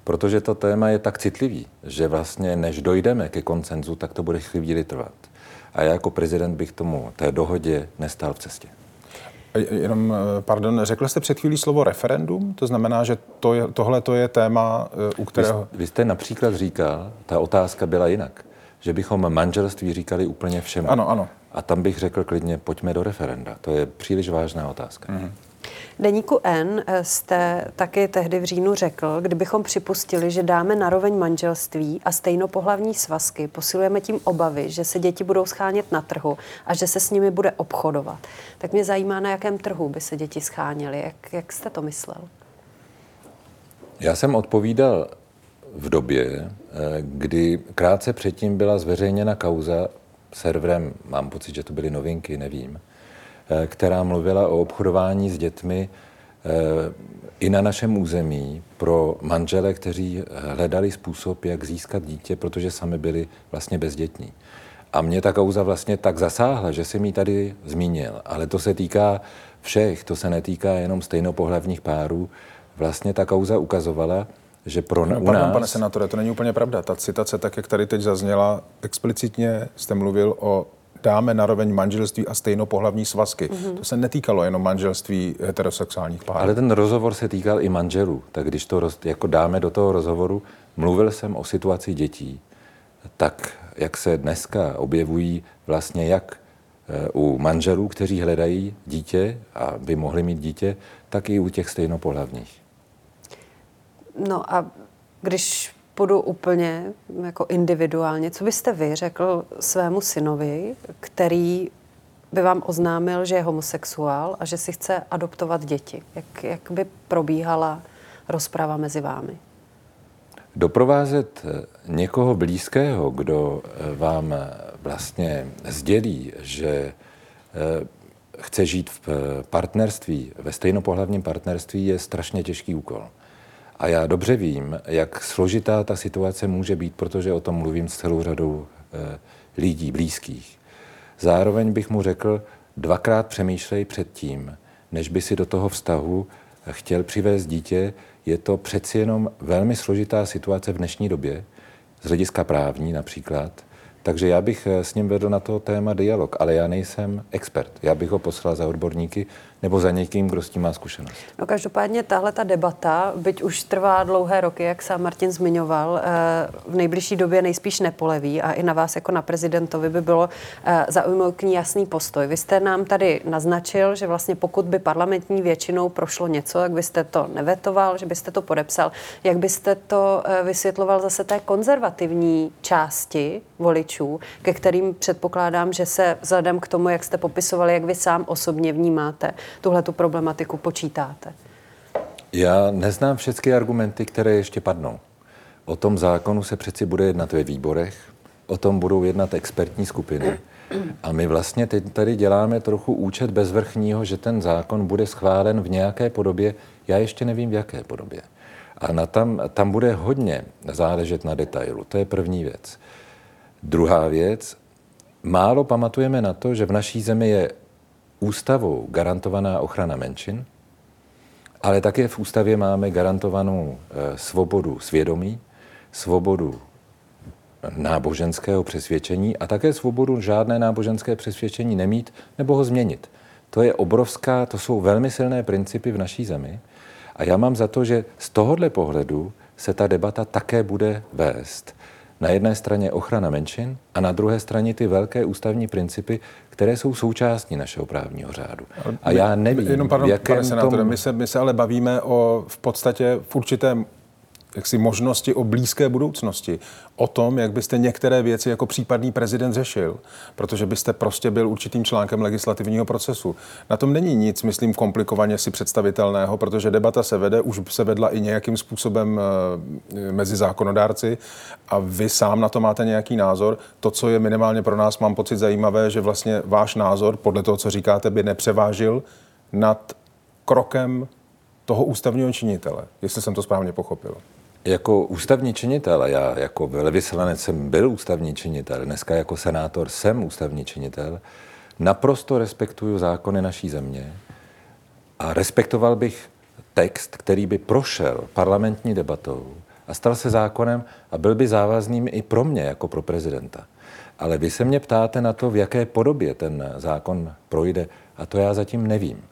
Protože to téma je tak citlivý, že vlastně než dojdeme ke koncenzu, tak to bude chvíli trvat. A já jako prezident bych tomu té dohodě nestál v cestě. Jenom, eh, pardon, řekl jste před chvílí slovo referendum? To znamená, že to je, tohle to je téma, eh, u Vy, kterého... vy jste například říkal, ta otázka byla jinak, že bychom manželství říkali úplně všemu. Ano, ano. A tam bych řekl klidně, pojďme do referenda. To je příliš vážná otázka. Mm. Deníku N eh, jste taky tehdy v říjnu řekl, kdybychom připustili, že dáme naroveň manželství a stejnopohlavní svazky, posilujeme tím obavy, že se děti budou schánět na trhu a že se s nimi bude obchodovat. Tak mě zajímá, na jakém trhu by se děti scháněly. Jak, jak jste to myslel? Já jsem odpovídal v době, eh, kdy krátce předtím byla zveřejněna kauza serverem, mám pocit, že to byly novinky, nevím, která mluvila o obchodování s dětmi eh, i na našem území pro manžele, kteří hledali způsob, jak získat dítě, protože sami byli vlastně bezdětní. A mě ta kauza vlastně tak zasáhla, že jsem ji tady zmínil. Ale to se týká všech, to se netýká jenom stejnopohlavních párů. Vlastně ta kauza ukazovala, že pro No, u pardon, nás... pane senátore, to není úplně pravda. Ta citace, tak jak tady teď zazněla, explicitně jste mluvil o dáme naroveň manželství a stejnopohlavní svazky. Mm-hmm. To se netýkalo jenom manželství heterosexuálních párů. Ale ten rozhovor se týkal i manželů. Tak když to roz, jako dáme do toho rozhovoru, mluvil jsem o situaci dětí, tak jak se dneska objevují vlastně jak eh, u manželů, kteří hledají dítě a by mohli mít dítě, tak i u těch stejnopohlavních. No a když půjdu úplně jako individuálně, co byste vy řekl svému synovi, který by vám oznámil, že je homosexuál a že si chce adoptovat děti? Jak, jak by probíhala rozprava mezi vámi? Doprovázet eh, někoho blízkého, kdo eh, vám eh, vlastně sdělí, že chce žít v partnerství, ve stejnopohlavním partnerství, je strašně těžký úkol. A já dobře vím, jak složitá ta situace může být, protože o tom mluvím s celou řadou eh, lidí blízkých. Zároveň bych mu řekl, dvakrát přemýšlej před tím, než by si do toho vztahu chtěl přivést dítě. Je to přeci jenom velmi složitá situace v dnešní době, z hlediska právní například. Takže já bych eh, s ním vedl na to téma dialog, ale já nejsem expert. Já bych ho poslal za odborníky nebo za někým, kdo s tím má zkušenost. No každopádně tahle ta debata, byť už trvá dlouhé roky, jak sám Martin zmiňoval, eh, v nejbližší době nejspíš nepoleví a i na vás jako na prezidentovi by bylo eh, zaujmout k ní jasný postoj. Vy jste nám tady naznačil, že vlastně pokud by parlamentní většinou prošlo něco, tak byste to nevetoval, že byste to podepsal. Jak byste to eh, vysvětloval zase té konzervativní části voličů, ke kterým předpokládám, že se vzhledem k tomu, jak jste popisovali, jak vy sám osobně vnímáte tuhle tu problematiku, počítáte? Já neznám všechny argumenty, které ještě padnou. O tom zákonu se přeci bude jednat ve výborech, o tom budou jednat expertní skupiny. A my vlastně teď tady děláme trochu účet bezvrchního, že ten zákon bude schválen v nějaké podobě, já ještě nevím v jaké podobě. A na tam, tam bude hodně záležet na detailu. To je první věc. Druhá věc, málo pamatujeme na to, že v naší zemi je ústavou garantovaná ochrana menšin, ale také v ústavě máme garantovanou eh, svobodu svědomí, svobodu náboženského přesvědčení a také svobodu žádné náboženské přesvědčení nemít nebo ho změnit. To je obrovská, to jsou velmi silné principy v naší zemi. A já mám za to, že z tohohle pohledu se ta debata také bude vést. Na jedné straně ochrana menšin a na druhé straně ty velké ústavní principy, které jsou součástí našeho právního řádu. A já nevím, Jenom pardon, v jakém pane senátore, tom... my, se, my se ale bavíme o v podstatě v určitém jaksi možnosti o blízké budoucnosti, o tom, jak byste některé věci jako případný prezident řešil, protože byste prostě byl určitým článkem legislativního procesu. Na tom není nic, myslím, komplikovaně si představitelného, protože debata se vede, už se vedla i nějakým způsobem eh, mezi zákonodárci a vy sám na to máte nějaký názor. To, co je minimálně pro nás, mám pocit zajímavé, že vlastně váš názor, podle toho, co říkáte, by nepřevážil nad krokem toho ústavního činitele, jestli jsem to správně pochopil. Jako ústavní činitel, já jako velvyslanec jsem byl ústavní činitel, dneska jako senátor jsem ústavní činitel, naprosto respektuju zákony naší země a respektoval bych text, který by prošel parlamentní debatou a stal se zákonem a byl by závazným i pro mě jako pro prezidenta. Ale vy se mě ptáte na to, v jaké podobě ten zákon projde a to já zatím nevím.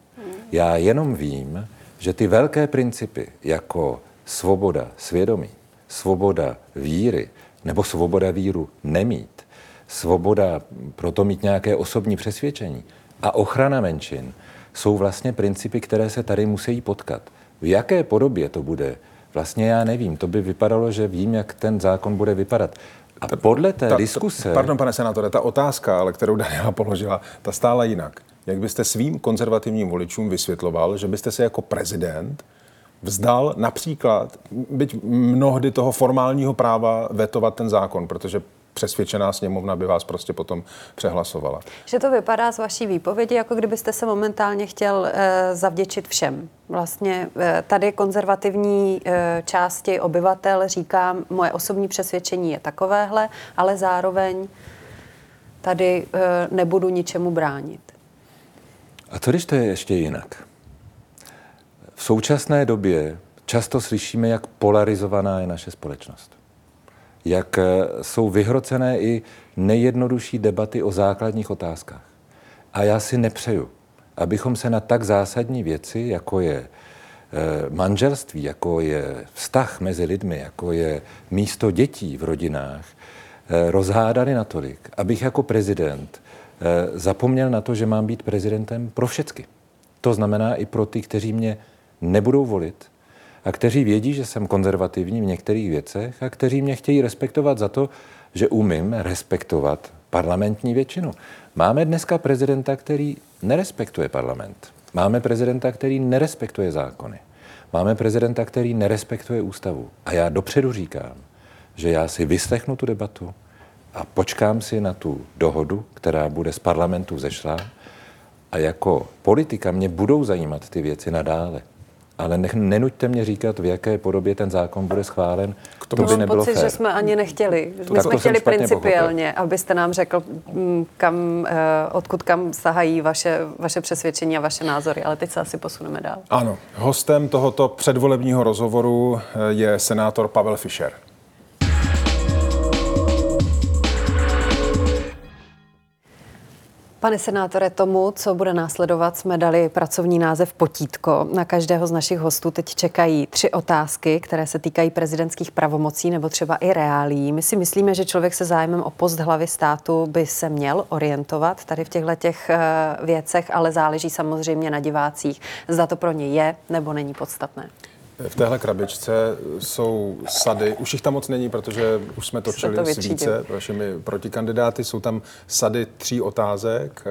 Já jenom vím, že ty velké principy jako svoboda svědomí, svoboda víry nebo svoboda víru nemít, svoboda proto mít nějaké osobní přesvědčení a ochrana menšin jsou vlastně principy, které se tady musí potkat. V jaké podobě to bude, vlastně já nevím. To by vypadalo, že vím, jak ten zákon bude vypadat. A podle té ta, diskuse... Pardon, pane senátore, ta otázka, ale kterou Daniela položila, ta stála jinak. Jak byste svým konzervativním voličům vysvětloval, že byste se jako prezident vzdal například, byť mnohdy toho formálního práva vetovat ten zákon, protože přesvědčená sněmovna by vás prostě potom přehlasovala. Že to vypadá z vaší výpovědi, jako kdybyste se momentálně chtěl e, zavděčit všem. Vlastně e, tady konzervativní e, části obyvatel říkám, moje osobní přesvědčení je takovéhle, ale zároveň tady e, nebudu ničemu bránit. A co když to je ještě jinak? V současné době často slyšíme, jak polarizovaná je naše společnost. Jak eh, jsou vyhrocené i nejjednodušší debaty o základních otázkách. A já si nepřeju, abychom se na tak zásadní věci, jako je eh, manželství, jako je vztah mezi lidmi, jako je místo dětí v rodinách, eh, rozhádali natolik, abych jako prezident zapomněl na to, že mám být prezidentem pro všechny. To znamená i pro ty, kteří mě nebudou volit a kteří vědí, že jsem konzervativní v některých věcech a kteří mě chtějí respektovat za to, že umím respektovat parlamentní většinu. Máme dneska prezidenta, který nerespektuje parlament. Máme prezidenta, který nerespektuje zákony. Máme prezidenta, který nerespektuje ústavu. A já dopředu říkám, že já si vyslechnu tu debatu a počkám si na tu dohodu, která bude z parlamentu zešla. A jako politika mě budou zajímat ty věci nadále ale nech, nenuďte mě říkat, v jaké podobě ten zákon bude schválen. K tomu to by nebylo pocit, fér. že jsme ani nechtěli. My tak jsme chtěli principiálně, pochopil. abyste nám řekl, mm, kam, eh, odkud kam sahají vaše, vaše přesvědčení a vaše názory, ale teď se asi posuneme dál. Ano, hostem tohoto předvolebního rozhovoru eh, je senátor Pavel Fischer. Pane senátore, tomu, co bude následovat, jsme dali pracovní název Potítko. Na každého z našich hostů teď čekají tři otázky, které se týkají prezidentských pravomocí nebo třeba i reálí. My si myslíme, že člověk se zájmem o post hlavy státu by se měl orientovat tady v těchto těch eh, věcech, ale záleží samozřejmě na divácích, zda to pro ně je nebo není podstatné. V téhle krabičce jsou sady, už jich tam moc není, protože už jsme točili to s více vašimi protikandidáty. Jsou tam sady tří otázek. Eh,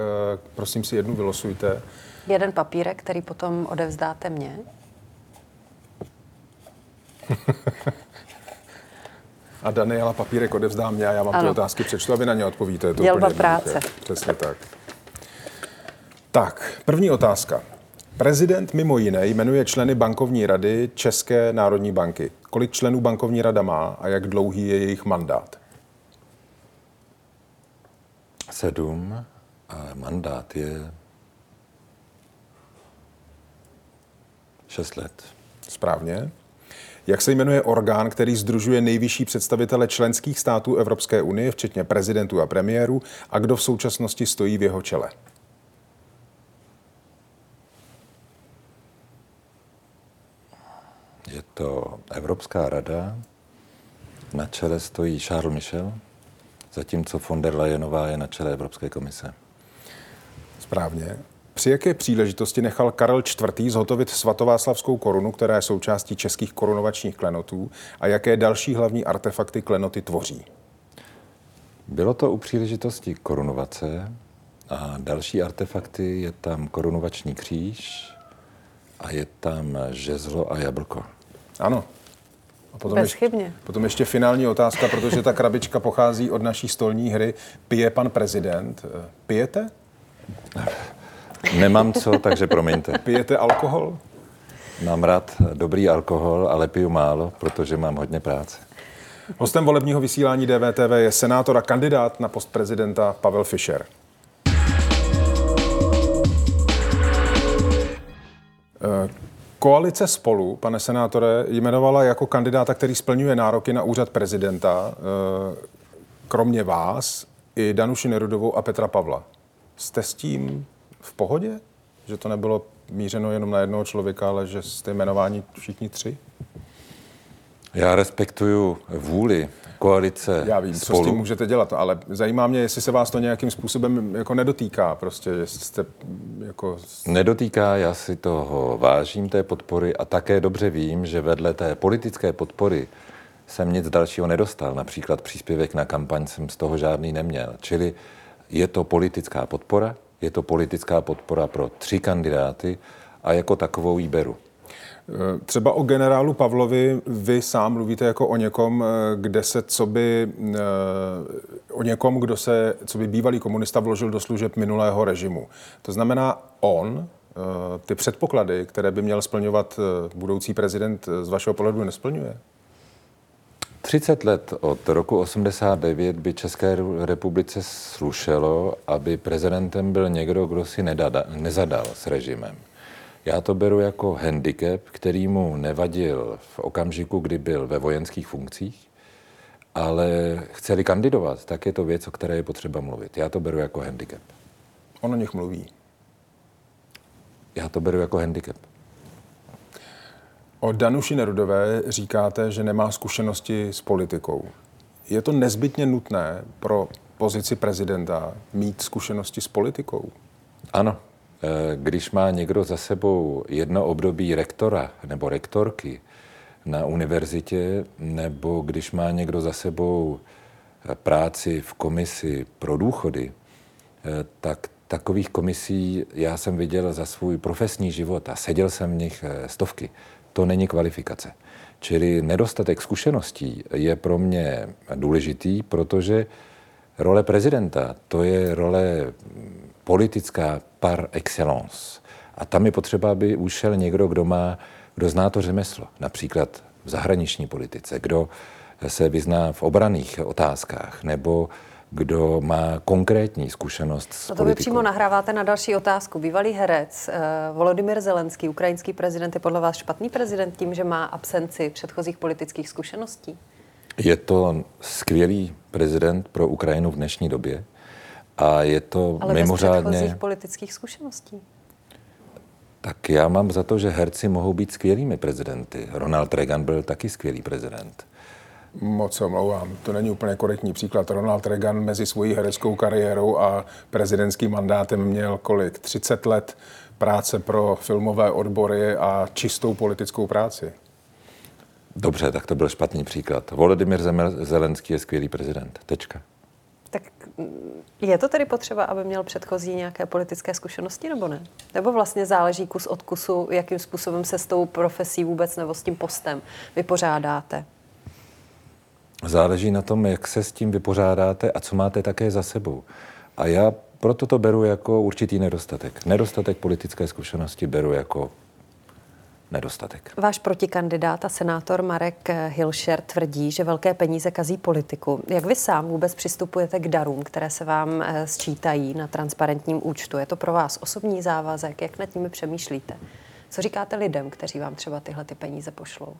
prosím si jednu vylosujte. Jeden papírek, který potom odevzdáte mně. a Daniela papírek odevzdá mě a já vám ano. ty otázky přečtu a vy na ně odpovíte. Je to Dělba práce. Přesně tak. Tak, první otázka. Prezident mimo jiné jmenuje členy bankovní rady České národní banky. Kolik členů bankovní rada má a jak dlouhý je jejich mandát? Sedm a mandát je šest let. Správně. Jak se jmenuje orgán, který združuje nejvyšší představitele členských států Evropské unie, včetně prezidentů a premiérů, a kdo v současnosti stojí v jeho čele? Je to Evropská rada, na čele stojí Charles Michel, zatímco von der Leyenová je na čele Evropské komise. Správně. Při jaké příležitosti nechal Karel IV. zhotovit svatováclavskou korunu, která je součástí českých korunovačních klenotů a jaké další hlavní artefakty klenoty tvoří? Bylo to u příležitosti korunovace a další artefakty je tam korunovační kříž a je tam žezlo a jablko. Ano. A potom Bezchybně. Ještě, potom ještě finální otázka, protože ta krabička pochází od naší stolní hry. Pije pan prezident. Pijete? Nemám co, takže promiňte. Pijete alkohol? Mám rád dobrý alkohol, ale piju málo, protože mám hodně práce. Hostem volebního vysílání DVTV je senátor a kandidát na post prezidenta Pavel Fischer. Koalice spolu, pane senátore, jmenovala jako kandidáta, který splňuje nároky na úřad prezidenta, kromě vás, i Danuši Nerudovou a Petra Pavla. Jste s tím v pohodě? Že to nebylo mířeno jenom na jednoho člověka, ale že jste jmenováni všichni tři? Já respektuju vůli koalice Já vím, spolu. co s tím můžete dělat, ale zajímá mě, jestli se vás to nějakým způsobem jako nedotýká, prostě, jestli jste jako... Nedotýká, já si toho vážím, té podpory a také dobře vím, že vedle té politické podpory jsem nic dalšího nedostal. Například příspěvek na kampaň jsem z toho žádný neměl. Čili je to politická podpora, je to politická podpora pro tři kandidáty a jako takovou ji beru. Třeba o generálu Pavlovi vy sám mluvíte jako o někom, kde se, co by, o někom, kdo se, co by bývalý komunista vložil do služeb minulého režimu. To znamená, on ty předpoklady, které by měl splňovat budoucí prezident, z vašeho pohledu nesplňuje? 30 let od roku 89 by České republice slušelo, aby prezidentem byl někdo, kdo si nedada, nezadal s režimem. Já to beru jako handicap, který mu nevadil v okamžiku, kdy byl ve vojenských funkcích, ale chceli kandidovat, tak je to věc, o které je potřeba mluvit. Já to beru jako handicap. On o nich mluví. Já to beru jako handicap. O Danuši Nerudové říkáte, že nemá zkušenosti s politikou. Je to nezbytně nutné pro pozici prezidenta mít zkušenosti s politikou? Ano. Když má někdo za sebou jedno období rektora nebo rektorky na univerzitě, nebo když má někdo za sebou práci v komisi pro důchody, tak takových komisí já jsem viděl za svůj profesní život a seděl jsem v nich stovky to není kvalifikace. Čili nedostatek zkušeností je pro mě důležitý, protože role prezidenta to je role politická par excellence. A tam je potřeba, aby ušel někdo, kdo má, kdo zná to řemeslo. Například v zahraniční politice, kdo se vyzná v obraných otázkách, nebo kdo má konkrétní zkušenost s no to vy přímo nahráváte na další otázku. Bývalý herec uh, Volodymyr Zelenský, ukrajinský prezident, je podle vás špatný prezident tím, že má absenci předchozích politických zkušeností? Je to skvělý prezident pro Ukrajinu v dnešní době a je to Ale mimořádně... bez předchozích politických zkušeností. Tak já mám za to, že herci mohou být skvělými prezidenty. Ronald Reagan byl taky skvělý prezident. Moc se omlouvám, to není úplně korektní příklad. Ronald Reagan mezi svojí hereckou kariérou a prezidentským mandátem měl kolik? 30 let práce pro filmové odbory a čistou politickou práci. Dobře, tak to byl špatný příklad. Volodymyr Zelenský je skvělý prezident. Tečka. Je to tedy potřeba, aby měl předchozí nějaké politické zkušenosti, nebo ne? Nebo vlastně záleží kus od kusu, jakým způsobem se s tou profesí vůbec nebo s tím postem vypořádáte? Záleží na tom, jak se s tím vypořádáte a co máte také za sebou. A já proto to beru jako určitý nedostatek. Nedostatek politické zkušenosti beru jako nedostatek. Váš protikandidát a senátor Marek Hilšer tvrdí, že velké peníze kazí politiku. Jak vy sám vůbec přistupujete k darům, které se vám eh, sčítají na transparentním účtu? Je to pro vás osobní závazek? Jak nad nimi přemýšlíte? Co říkáte lidem, kteří vám třeba tyhle ty peníze pošlou?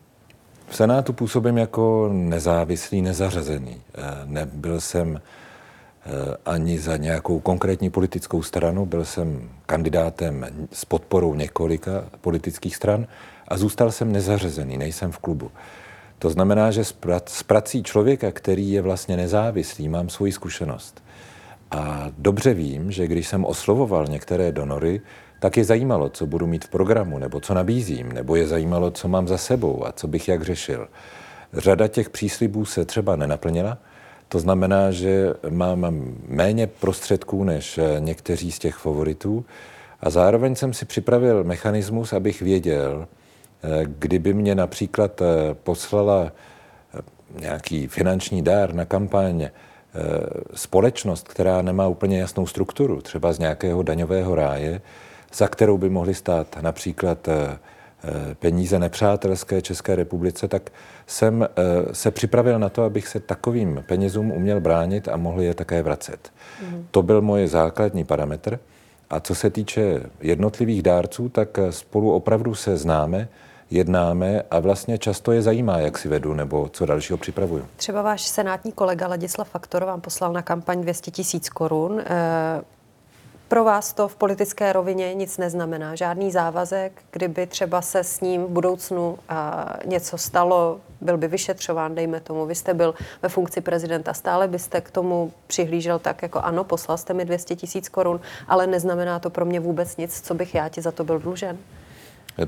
V Senátu působím jako nezávislý, nezařazený. Nebyl jsem ani za nějakou konkrétní politickou stranu, byl jsem kandidátem s podporou několika politických stran a zůstal jsem nezařazený, nejsem v klubu. To znamená, že s prací člověka, který je vlastně nezávislý, mám svoji zkušenost. A dobře vím, že když jsem oslovoval některé donory, tak je zajímalo, co budu mít v programu, nebo co nabízím, nebo je zajímalo, co mám za sebou a co bych jak řešil. Řada těch příslibů se třeba nenaplnila, to znamená, že mám méně prostředků než někteří z těch favoritů. A zároveň jsem si připravil mechanismus, abych věděl, kdyby mě například poslala nějaký finanční dár na kampaň společnost, která nemá úplně jasnou strukturu, třeba z nějakého daňového ráje, za kterou by mohly stát například eh, eh, peníze nepřátelské České republice, tak jsem eh, se připravil na to, abych se takovým penězům uměl bránit a mohl je také vracet. Mm. To byl můj základní parametr. A co se týče jednotlivých dárců, tak spolu opravdu se známe, jednáme a vlastně často je zajímá, jak si vedu nebo co dalšího připravuju. Třeba váš senátní kolega Ladislav Faktor vám poslal na kampaň 200 tisíc korun. Pro vás to v politické rovině nic neznamená, žádný závazek, kdyby třeba se s ním v budoucnu něco stalo, byl by vyšetřován, dejme tomu, vy jste byl ve funkci prezidenta, stále byste k tomu přihlížel tak, jako ano, poslal jste mi 200 tisíc korun, ale neznamená to pro mě vůbec nic, co bych já ti za to byl dlužen?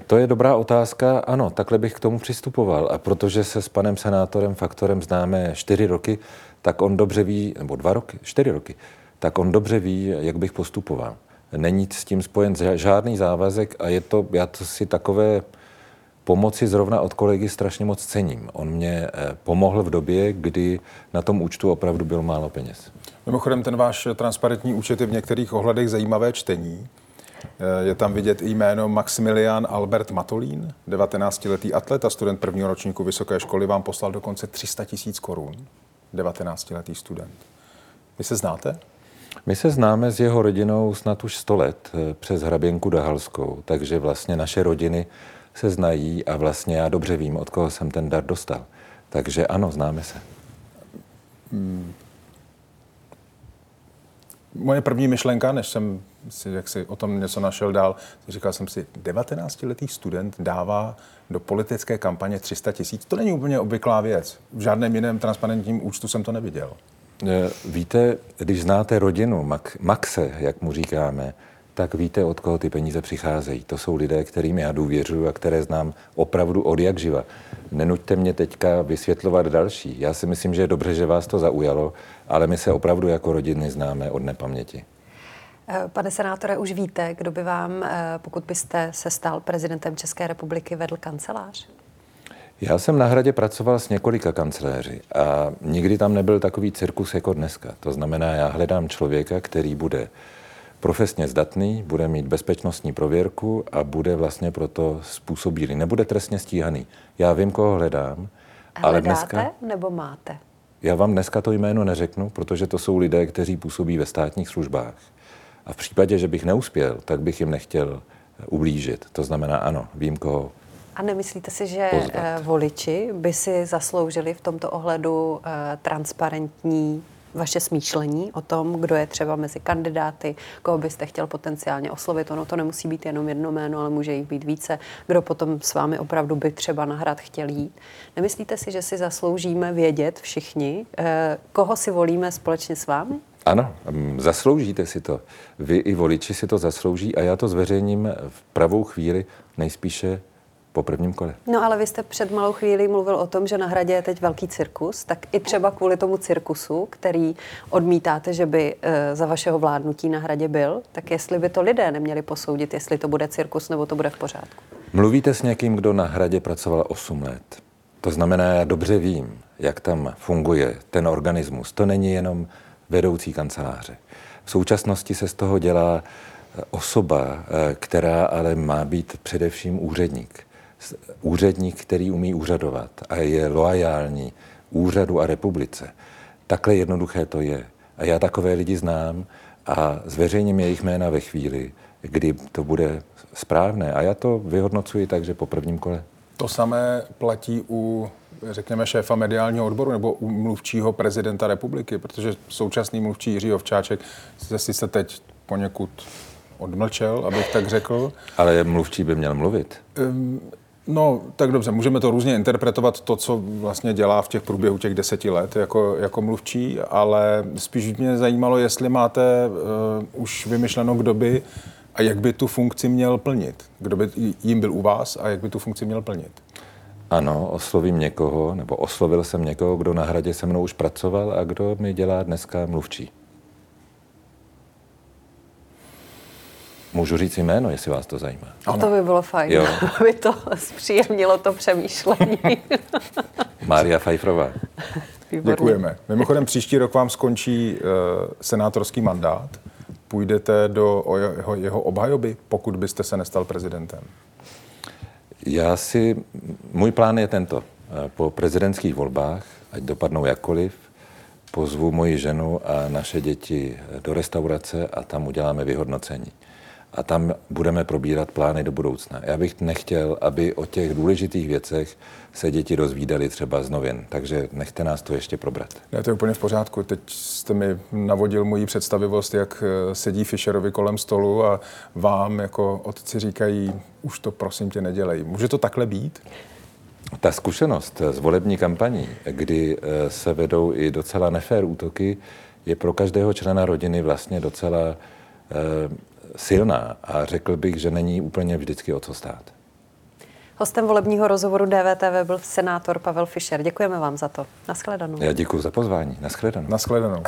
To je dobrá otázka. Ano, takhle bych k tomu přistupoval. A protože se s panem senátorem Faktorem známe čtyři roky, tak on dobře ví, nebo dva roky, čtyři roky, tak on dobře ví, jak bych postupoval. Není s tím spojen žádný závazek a je to, já to si takové pomoci zrovna od kolegy strašně moc cením. On mě eh, pomohl v době, kdy na tom účtu opravdu bylo málo peněz. Mimochodem, ten váš transparentní účet je v některých ohledech zajímavé čtení. Eh, je tam vidět jméno Maximilian Albert Matolín, 19-letý atlet a student prvního ročníku vysoké školy, vám poslal dokonce 300 tisíc korun. 19-letý student. Vy se znáte? My se známe s jeho rodinou snad už 100 let eh, přes hraběnku Dahalskou, takže vlastně naše rodiny se znají a vlastně já dobře vím, od koho jsem ten dar dostal. Takže ano, známe se. Hmm. Moje první myšlenka, než jsem si, jak si o tom něco našel dál, říkal jsem si, 19-letý student dává do politické kampaně 300 tisíc. To není úplně obvyklá věc. V žádném jiném transparentním účtu jsem to neviděl. Eh, víte, když znáte rodinu, Maxe, jak mu říkáme, tak víte, od koho ty peníze přicházejí. To jsou lidé, kterým já důvěřuji a které znám opravdu od jak živa. Nenuďte mě teďka vysvětlovat další. Já si myslím, že je dobře, že vás to zaujalo, ale my se opravdu jako rodiny známe od nepaměti. Eh, pane senátore, už víte, kdo by vám, eh, pokud byste se stal prezidentem České republiky, vedl kancelář? Já jsem na hradě pracoval s několika kancléři a nikdy tam nebyl takový cirkus jako dneska. To znamená, já hledám člověka, který bude profesně zdatný, bude mít bezpečnostní prověrku a bude vlastně proto způsobilý. Nebude trestně stíhaný. Já vím, koho hledám. Hledáte ale dneska, nebo máte? Já vám dneska to jméno neřeknu, protože to jsou lidé, kteří působí ve státních službách. A v případě, že bych neuspěl, tak bych jim nechtěl ublížit. To znamená, ano, vím, koho a nemyslíte si, že pozvat. Eh, voliči by si zasloužili v tomto ohledu eh, transparentní vaše smýšlení o tom, kdo je třeba mezi kandidáty, koho byste chtěl potenciálně oslovit. Ono to nemusí být jenom jedno jméno, ale může jich být více, kdo potom s vámi opravdu by třeba na hrad chtěl jít. Nemyslíte si, že si zasloužíme vědět všichni, eh, koho si volíme společně s vámi? Ano, mm, zasloužíte si to. Vy i voliči si to zaslouží a já to zveřejním v pravou chvíli nejspíše po prvním kole. No ale vy jste před malou chvílí mluvil o tom, že na hradě je teď velký cirkus, tak i třeba kvůli tomu cirkusu, který odmítáte, že by e, za vašeho vládnutí na hradě byl, tak jestli by to lidé neměli posoudit, jestli to bude cirkus nebo to bude v pořádku. Mluvíte s někým, kdo na hradě pracoval 8 let. To znamená, já dobře vím, jak tam funguje ten organismus. To není jenom vedoucí kanceláře. V současnosti se z toho dělá eh, osoba, eh, která ale má být především úředník úředník, který umí úřadovat a je loajální úřadu a republice. Takhle jednoduché to je. A já takové lidi znám a zveřejním jejich jména ve chvíli, kdy to bude správné. A já to vyhodnocuji tak, že po prvním kole. To samé platí u, řekněme, šéfa mediálního odboru nebo u mluvčího prezidenta republiky, protože současný mluvčí Jiří Ovčáček si se teď poněkud odmlčel, abych tak řekl. Ale mluvčí by měl mluvit. Um, No, tak dobře, můžeme to různě interpretovat, to, co vlastně dělá v těch průběhu těch deseti let jako, jako mluvčí, ale spíš mě zajímalo, jestli máte uh, už vymyšleno, kdo by A jak by tu funkci měl plnit? Kdo by jim byl u vás a jak by tu funkci měl plnit? Ano, oslovím někoho, nebo oslovil jsem někoho, kdo na hradě se mnou už pracoval a kdo mi dělá dneska mluvčí. Můžu říct jméno, jestli vás to zajímá. Ano. To by bylo fajn, jo. aby to zpříjemnilo to přemýšlení. Mária Fajfrová. Děkujeme. Mimochodem příští rok vám skončí uh, senátorský mandát. Půjdete do jeho, jeho obhajoby, pokud byste se nestal prezidentem? Já si, můj plán je tento. Po prezidentských volbách, ať dopadnou jakkoliv, pozvu moji ženu a naše děti do restaurace a tam uděláme vyhodnocení a tam budeme probírat plány do budoucna. Já bych nechtěl, aby o těch důležitých věcech se děti dozvídali třeba z novin, takže nechte nás to ještě probrat. Ne, to je úplně v pořádku. Teď jste mi navodil moji představivost, jak eh, sedí Fischerovi kolem stolu a vám jako otci říkají, už to prosím tě nedělej. Může to takhle být? Ta zkušenost z volební kampaní, kdy eh, se vedou i docela nefér útoky, je pro každého člena rodiny vlastně docela eh, silná a řekl bych, že není úplně vždycky o co stát. Hostem volebního rozhovoru DVTV byl senátor Pavel Fischer. Děkujeme vám za to. Naschledanou. Já děkuji za pozvání. Naschledanou. Naschledanou.